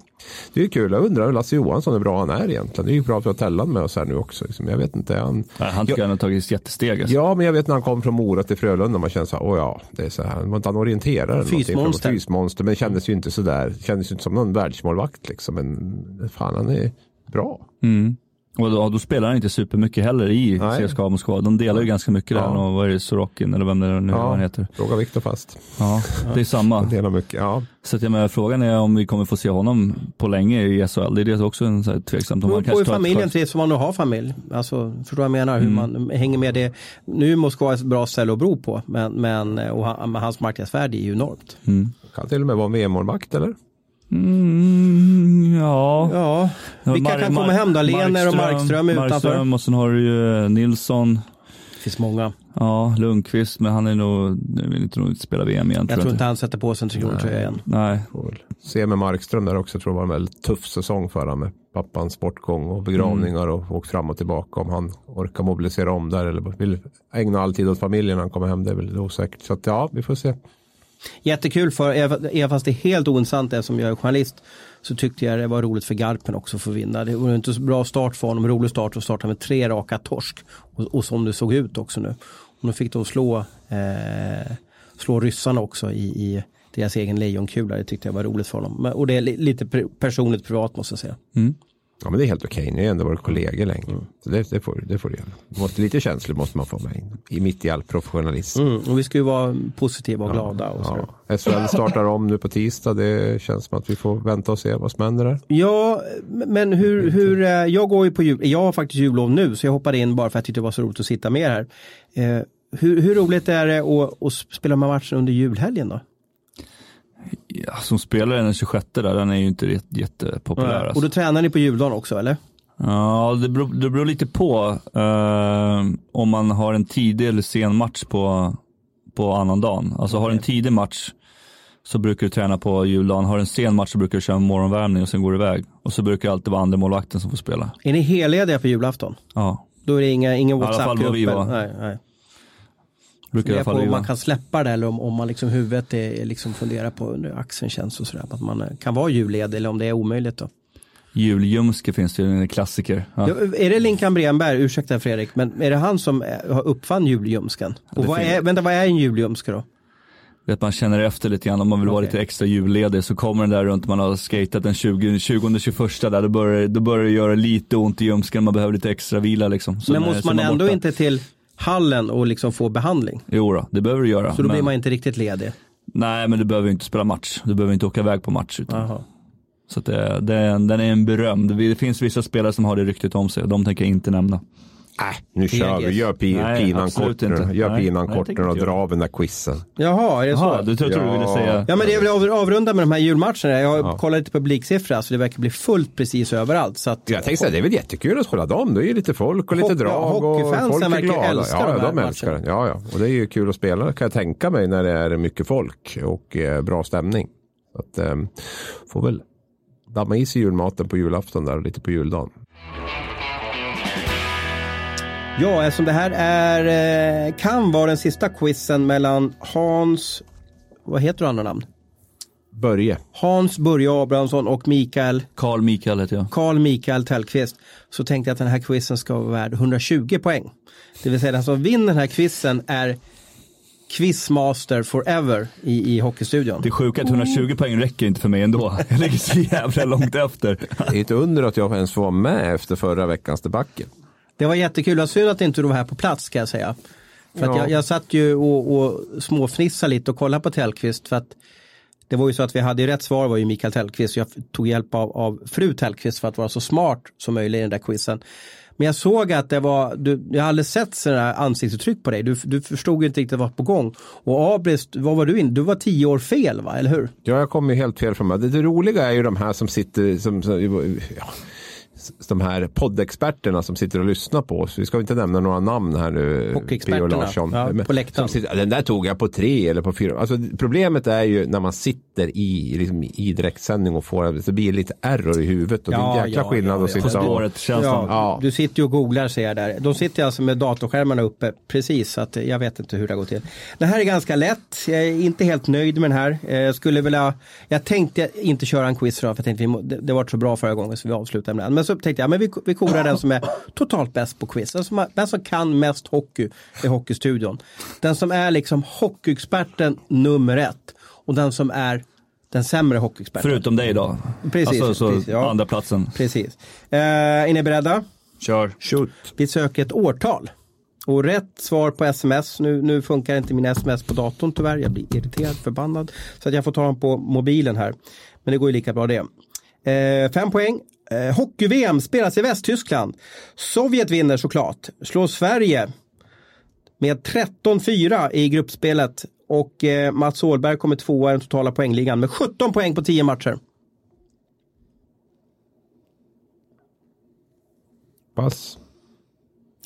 det är kul. Jag undrar hur Lasse Johansson hur bra han är egentligen. Det är ju bra att Tellan med oss här nu också. Liksom. Jag vet inte. Han, Nej, Han tycker jag har tagit ett jättesteg. Alltså. Ja, men jag vet när han kom från Mora till Frölunda. Man kände så här, åh ja, det är så här. Var inte han orienterare? någonting? Fysmonster. Fysmonster. Men kändes ju inte så där. Kändes ju inte som någon världsmålvakt liksom. Men fan, han är bra. Mm. Och då, då spelar han inte supermycket heller i Nej. CSKA Moskva. De delar ju ganska mycket där. Ja. Och vad är det, Sorokin eller vem det är nu Ja. han heter. Fråga Viktor fast. Ja, det är samma. Delar mycket. Ja. Så att jag menar, frågan är om vi kommer få se honom på länge i SHL. Det är det också en så här tveksamt. Om Det beror på hur familjen trivs, om man nu har familj. Alltså, förstår vad jag menar? Hur Mm. man hänger med det. Nu är Moskva ett bra ställe att bo på, men, men och hans marknadsvärde är ju enormt. Mm. Kan till och med vara en VM-målvakt eller? Mm, vilka Mar- kan komma Mar- hem då? Lener och Markström utanför. Markström och sen har du ju eh, Nilsson. Det finns många. Ja, Lundqvist, men han är nog, nu vill inte nog spela VM igen. Jag tror inte han sätter på sig en trikåtröja igen. Nej, Se med Markström där också. Jag tror det var en väldigt tuff säsong för honom med pappans sportgång och begravningar och åkt fram och tillbaka. Om han orkar mobilisera om där eller vill ägna all tid åt familjen när han kommer hem. Det är väl osäkert. Så att, ja, vi får se. Jättekul för, även fast det är helt ointressant det som jag är journalist, så tyckte jag det var roligt för Garpen också att få vinna. Det var inte så bra start för honom, rolig start att starta med tre raka torsk. Och, och som det såg ut också nu. Och nu fick de slå, eh, slå ryssarna också i, i deras egen lejonkula. Det tyckte jag var roligt för honom. Men, och det är li, lite personligt privat måste jag säga. Mm. Ja, men det är helt okej. Ni har ändå varit kollegor länge. Så det, det, får, det får du göra. Måste, lite känslor måste man få med in. I mitt i all professionalism. Mm, och vi ska ju vara positiva och glada. Och så. Ja. SHL startar om nu på tisdag. Det känns som att vi får vänta och se vad som händer där. Ja, men hur, hur, eh, jag går ju på jul, jag har faktiskt jullov nu så jag hoppade in bara för att jag tyckte det var så roligt att sitta med här. Eh, hur, hur roligt är det att, att spela de här matcherna under julhelgen då? Ja, som spelare den 26 där, den är ju inte jätte, jättepopulär. Och Alltså. då tränar ni på juldagen också eller? Ja, det beror, det beror lite på eh, om man har en tidig eller sen match på, på annan dagen. Alltså har du en tidig match så brukar du träna på juldagen. Har en sen match så brukar du köra morgonvärmning och sen går du iväg. Och så brukar det alltid vara andra målvakten som får spela. Är ni hellediga på julafton? Ja, Då är det inga, ingen alla fall vad vi WhatsApp-grupp? var. Nej, nej. Brukar Det på om man vara. kan släppa det eller om, om man liksom huvudet är, liksom funderar på hur axeln känns och sådär. Att man eh, kan vara julledig eller om det är omöjligt då. Julljumske finns det ju, en klassiker. Ja. Ja, är det Linkan Bremberg, ursäkta Fredrik, men är det han som eh, uppfann julljumsken? Och det vad är, vänta, vad är en julljumske då? Vet man känner efter lite grann om man vill vara Okej. lite extra julledig så kommer den där runt man har skatat den 20, 20 21 där då börjar, då börjar det göra lite ont i ljumsken, man behöver lite extra vila liksom. Så men måste man är ändå borta. inte till hallen och liksom få behandling? Jo då, det behöver du göra. Så då men, blir man inte riktigt ledig? Nej men du behöver inte spela match, du behöver inte åka iväg på match. Utan, Jaha. så det, det, den är en berömd. Det finns vissa spelare som har det ryktet om sig och de tänker jag inte nämna. Äh, nu kör vi. Gör pi, Nej, pinan kort nu. Gör Nej, pinan nej, kort nu och dra av den där quizen. Jaha, är det Jaha, så? du tror, tror du ville Ja. säga. Ja men det är väl av- avrunda med de här julmatcherna. Jag har Ja. kollat lite publiksiffror så det verkar bli fullt precis överallt. Så att, Jag tänkte säga, det är väl jättekul att spela dem. Det är ju lite folk och lite Hockey- drag. Och hockeyfansen folk är verkar glada. älska ja, de här de älskar den. Ja, ja. Och det är ju kul att spela kan jag tänka mig när det är mycket folk och eh, bra stämning. Så att, eh, får väl damma i sig julmaten på julafton där och lite på juldagen. Ja, eftersom det här är, eh, kan vara den sista quizen mellan Hans, vad heter du andra namn? Börje. Hans Börje Abrahamsson och Mikael, Carl Mikael heter jag. Carl Mikael Tellqvist. Så tänkte jag att den här quizen ska vara värd 120 poäng. Det vill säga den som vinner den här quizen är quizmaster forever i, i Hockeystudion. Det sjuka är att 120 poäng räcker inte för mig ändå. [laughs] Jag ligger så jävla långt efter. Det är ett under att jag ens får vara med efter förra veckans debacle. Det var jättekul, vad synd att inte du var här på plats ska jag säga. För Ja. jag, jag satt ju och, och småfnissade lite och kollade på Tellqvist för att det var ju så att vi hade ju rätt svar var ju Mikael Tellqvist. Jag tog hjälp av, av fru Tellqvist för att vara så smart som möjligt i den där quizen. Men jag såg att det var, du, jag har aldrig sett sådana här ansiktsuttryck på dig. Du, du förstod inte riktigt vad på gång. Och Abris, vad var du in? Du var tio år fel va, eller hur? Ja, jag kommer ju helt fel från mig. Det, det roliga är ju de här som sitter, som, som, ja, de här poddexperterna som sitter och lyssnar på oss. Vi ska inte nämna några namn här nu. Hockeyexperterna, P.O. Larsson. ja, Men- på läktaren. sitter, Den där tog jag på tre eller på fyra. Alltså, problemet är ju när man sitter i, liksom, i direktsändning och får det blir lite error i huvudet. Och det är Ja, en jäkla ja, skillnad ja, att ja. sitta På och... spåret känns det. Ja, Ja. Du sitter ju och googlar ser jag där. De sitter alltså med datorskärmarna uppe precis så att jag vet inte hur det går till. Det här är ganska lätt. Jag är inte helt nöjd med den här. Eh, Jag skulle vilja, jag tänkte inte köra en quiz idag för jag tänkte det, det var så bra förra gången så vi avslutar med den. Men så tänkte jag men vi, vi korar den som är totalt bäst på quiz. Den som, den som kan mest hockey i Hockeystudion. Den som är liksom hockeyexperten nummer ett. Och den som är den sämre hockeyexperten. Förutom dig då. Precis, Alltså så precis, ja. andra platsen. Precis. Eh, är ni beredda? Kör. Shoot. Vi söker ett årtal. Och rätt svar på sms, nu, nu funkar inte min sms på datorn tyvärr, jag blir irriterad, förbannad. Så att jag får ta dem på mobilen här. Men det går ju lika bra det. Eh, fem poäng. Eh, Hockey-VM spelas i Västtyskland. Sovjet vinner såklart. Slår Sverige med 13-4 i gruppspelet. Och eh, Mats Åhlberg kommer tvåa i den totala poängligan med 17 poäng på 10 matcher. Pass.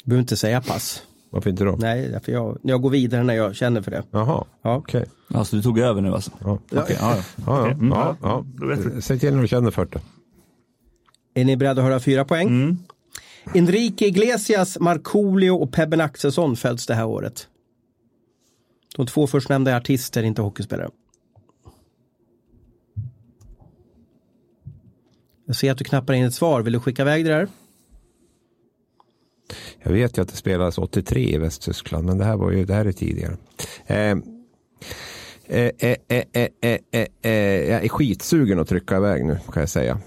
Du behöver inte säga pass. Varför inte då? Nej, för jag, jag går vidare när jag känner för det. Jaha, Ja. okej. Alltså du tog över nu alltså? Ja. Okej, ja, ja. Ja, ja, mm, ja, ja. Säg till när du känner för det. Är ni beredda att höra fyra poäng? Mm. Enrique Iglesias, Markoolio och Pebben Axelsson föds det här året. De två förstnämnda är artister, inte hockeyspelare. Jag ser att du knappar in ett svar. Vill du skicka iväg det där? Jag vet ju att det spelades 83 i Västtyskland, men det här var ju, det här är tidigare. Eh, eh, eh, eh, eh, eh, eh, eh, jag är skitsugen att trycka iväg nu, kan jag säga.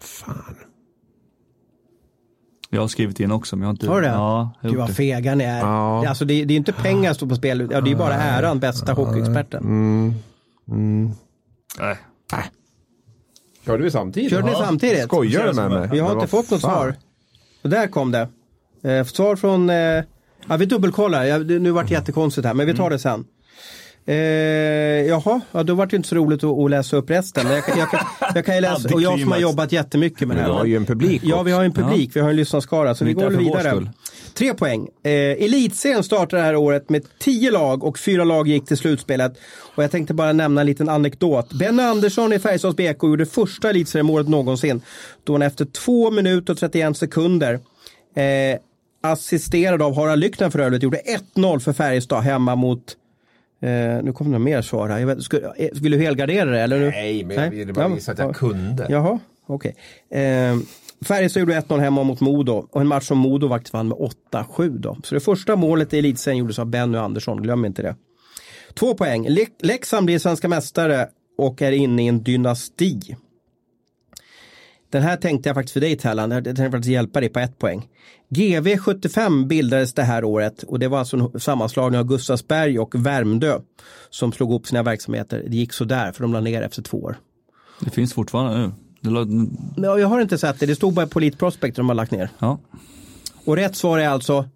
Fan. Jag har skrivit in också men jag har inte... Har du det? Ja, Gud vad fega ni är. Ja. Det, alltså, det, det är inte pengar som står på spel, ja, det är bara äran, bästa hockeyexperten. Mm. Nej. Körde vi samtidigt? Körde ni samtidigt? Skojar du med mig? Vi har inte fått något fan? svar. Och där kom det. Eh, svar från, eh, ja vi dubbelkollar, ja, nu vart det jättekonstigt här men vi tar det sen. Eh, jaha, ja, då vart det inte så roligt att, att läsa upp resten. Jag, kan- jag, kan- jag kan [laughs] läsa, och jag som har jobbat jättemycket med det här. vi har ju en publik Ja, vi har en publik, vi har en lyssnarskara så vi går vidare. Tre poäng. Eh, Elitserien startar det här året med tio lag och fyra lag gick till slutspelet. Och jag tänkte bara nämna en liten anekdot. Benny Andersson i Färjestads BK gjorde första elitseriemålet någonsin. Då han efter två minuter och 31 sekunder eh, assisterad av Harald Lyckner för övrigt gjorde 1-0 för Färjestad hemma mot Eh, nu kommer det mer svar här. Jag vet, skulle, eh, vill du helgardera det? Eller? Nej, men jag ville bara visa att jag ja. kunde. Jaha, okej. Eh, Färjestad gjorde 1-0 hemma mot Modo och en match som Modo faktiskt vann med 8-7 då. Så det första målet i elitserien gjordes av Benny Andersson, glöm inte det. Två poäng. Le- Leksand blir svenska mästare och är inne i en dynasti. Den här tänkte jag faktiskt för dig Tellan, jag tänkte faktiskt hjälpa dig på ett poäng. GV75 bildades det här året och det var alltså en sammanslagning av Gustavsberg och Värmdö som slog ihop sina verksamheter. Det gick så där för de la ner efter två år. Det finns fortfarande nu. Men jag har inte sett det, det stod bara på Elite Prospect de har lagt ner. Ja. Och rätt svar är alltså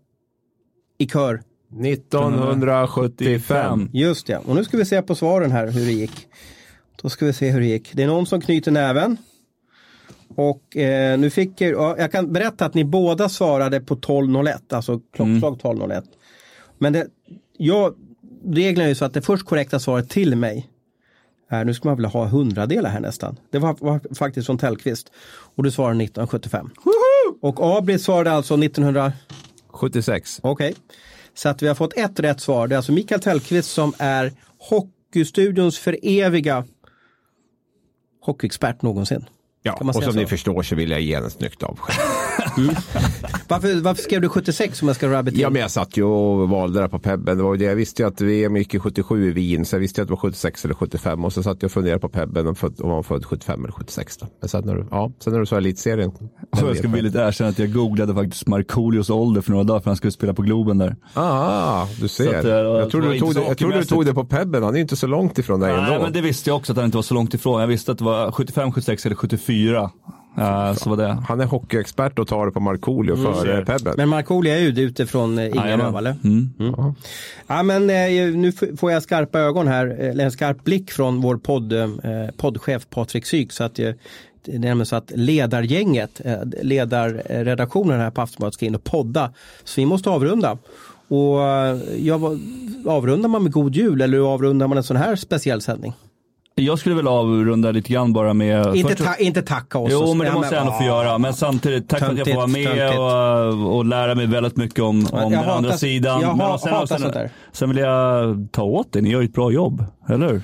i kör. 1975. Just det, och nu ska vi se på svaren här hur det gick. Då ska vi se hur det gick. Det är någon som knyter näven. Och eh, nu fick er, ja, jag kan berätta att ni båda svarade på 12.01, alltså klockslag 12.01. Men det, jag, reglerna är ju så att det först korrekta svaret till mig Eh, nu ska man väl ha hundradelar här nästan. Det var, var faktiskt från Tellqvist. Och du svarade 1975. Och Abrit svarade alltså 1900... 76. Okej. Så att vi har fått ett rätt svar. Det är alltså Mikael Tellqvist som är Hockeystudions för eviga hockeyexpert någonsin. Ja, Kan man och som ni så? förstår så vill jag ge en snyggt avsked. [laughs] Varför, varför skrev du 76 om jag ska rabba till? Ja, men jag satt ju och valde där på Pebben. Det var ju det. Jag visste ju att VM gick i 77 i Wien, så jag visste att det var 76 eller 75. Och så satt jag och funderade på Pebben om, född, om han var född 75 eller 76. Då. Men sen när du, ja, sen när du sa elitserien. Så jag ska villigt erkänna att jag googlade faktiskt Markoolios ålder för några dagar för han skulle spela på Globen där. Ah, du ser. Att, eh, jag trodde du tog, det, jag trodde du tog det på Pebben. Han är ju inte så långt ifrån dig Nej, ändå. men det visste jag också att han inte var så långt ifrån. Jag visste att det var 75, 76 eller 74. Uh, så var det. Han är hockeyexpert och tar det på Markoolio Mm. före Pebben. Men Markoolio är ju ute från eh, Ingarö, Jajamän. eller? Mm. Ja, men eh, nu får jag skarpa ögon här, eller en skarp blick från vår podd, eh, poddchef Patrik Syk. Så att, eh, det är nämligen så att ledargänget, eh, ledarredaktionen här på Aftonbladet ska in och podda. Så vi måste avrunda. Och eh, ja, avrundar man med god jul eller avrundar man en sån här speciell sändning? Jag skulle väl avrunda lite grann bara med... Inte, ta, inte tacka oss. Jo, men det ja, måste jag ändå få göra. Men samtidigt, tack för att jag får vara med och, och lära mig väldigt mycket om, om den andra sidan. jag men sen, hatar sen, sånt där. sen vill jag ta åt det, ni gör ju ett bra jobb, eller hur?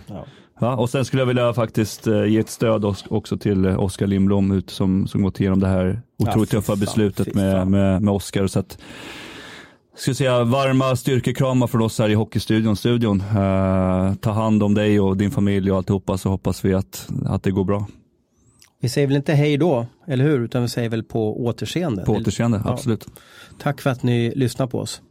Ja. och sen skulle jag vilja faktiskt eh, ge ett stöd också till Oskar Lindblom ut, som, som gått igenom det här otroligt fy tuffa beslutet med, med, med Oskar. Så att, ska säga varma styrkekramar från oss här i Hockeystudion. Studion. Eh, ta hand om dig och din familj och alltihopa så hoppas vi att, att det går bra. Vi säger väl inte hej då, eller hur? Utan vi säger väl på återseende. På återseende, absolut. Tack för att ni lyssnar på oss.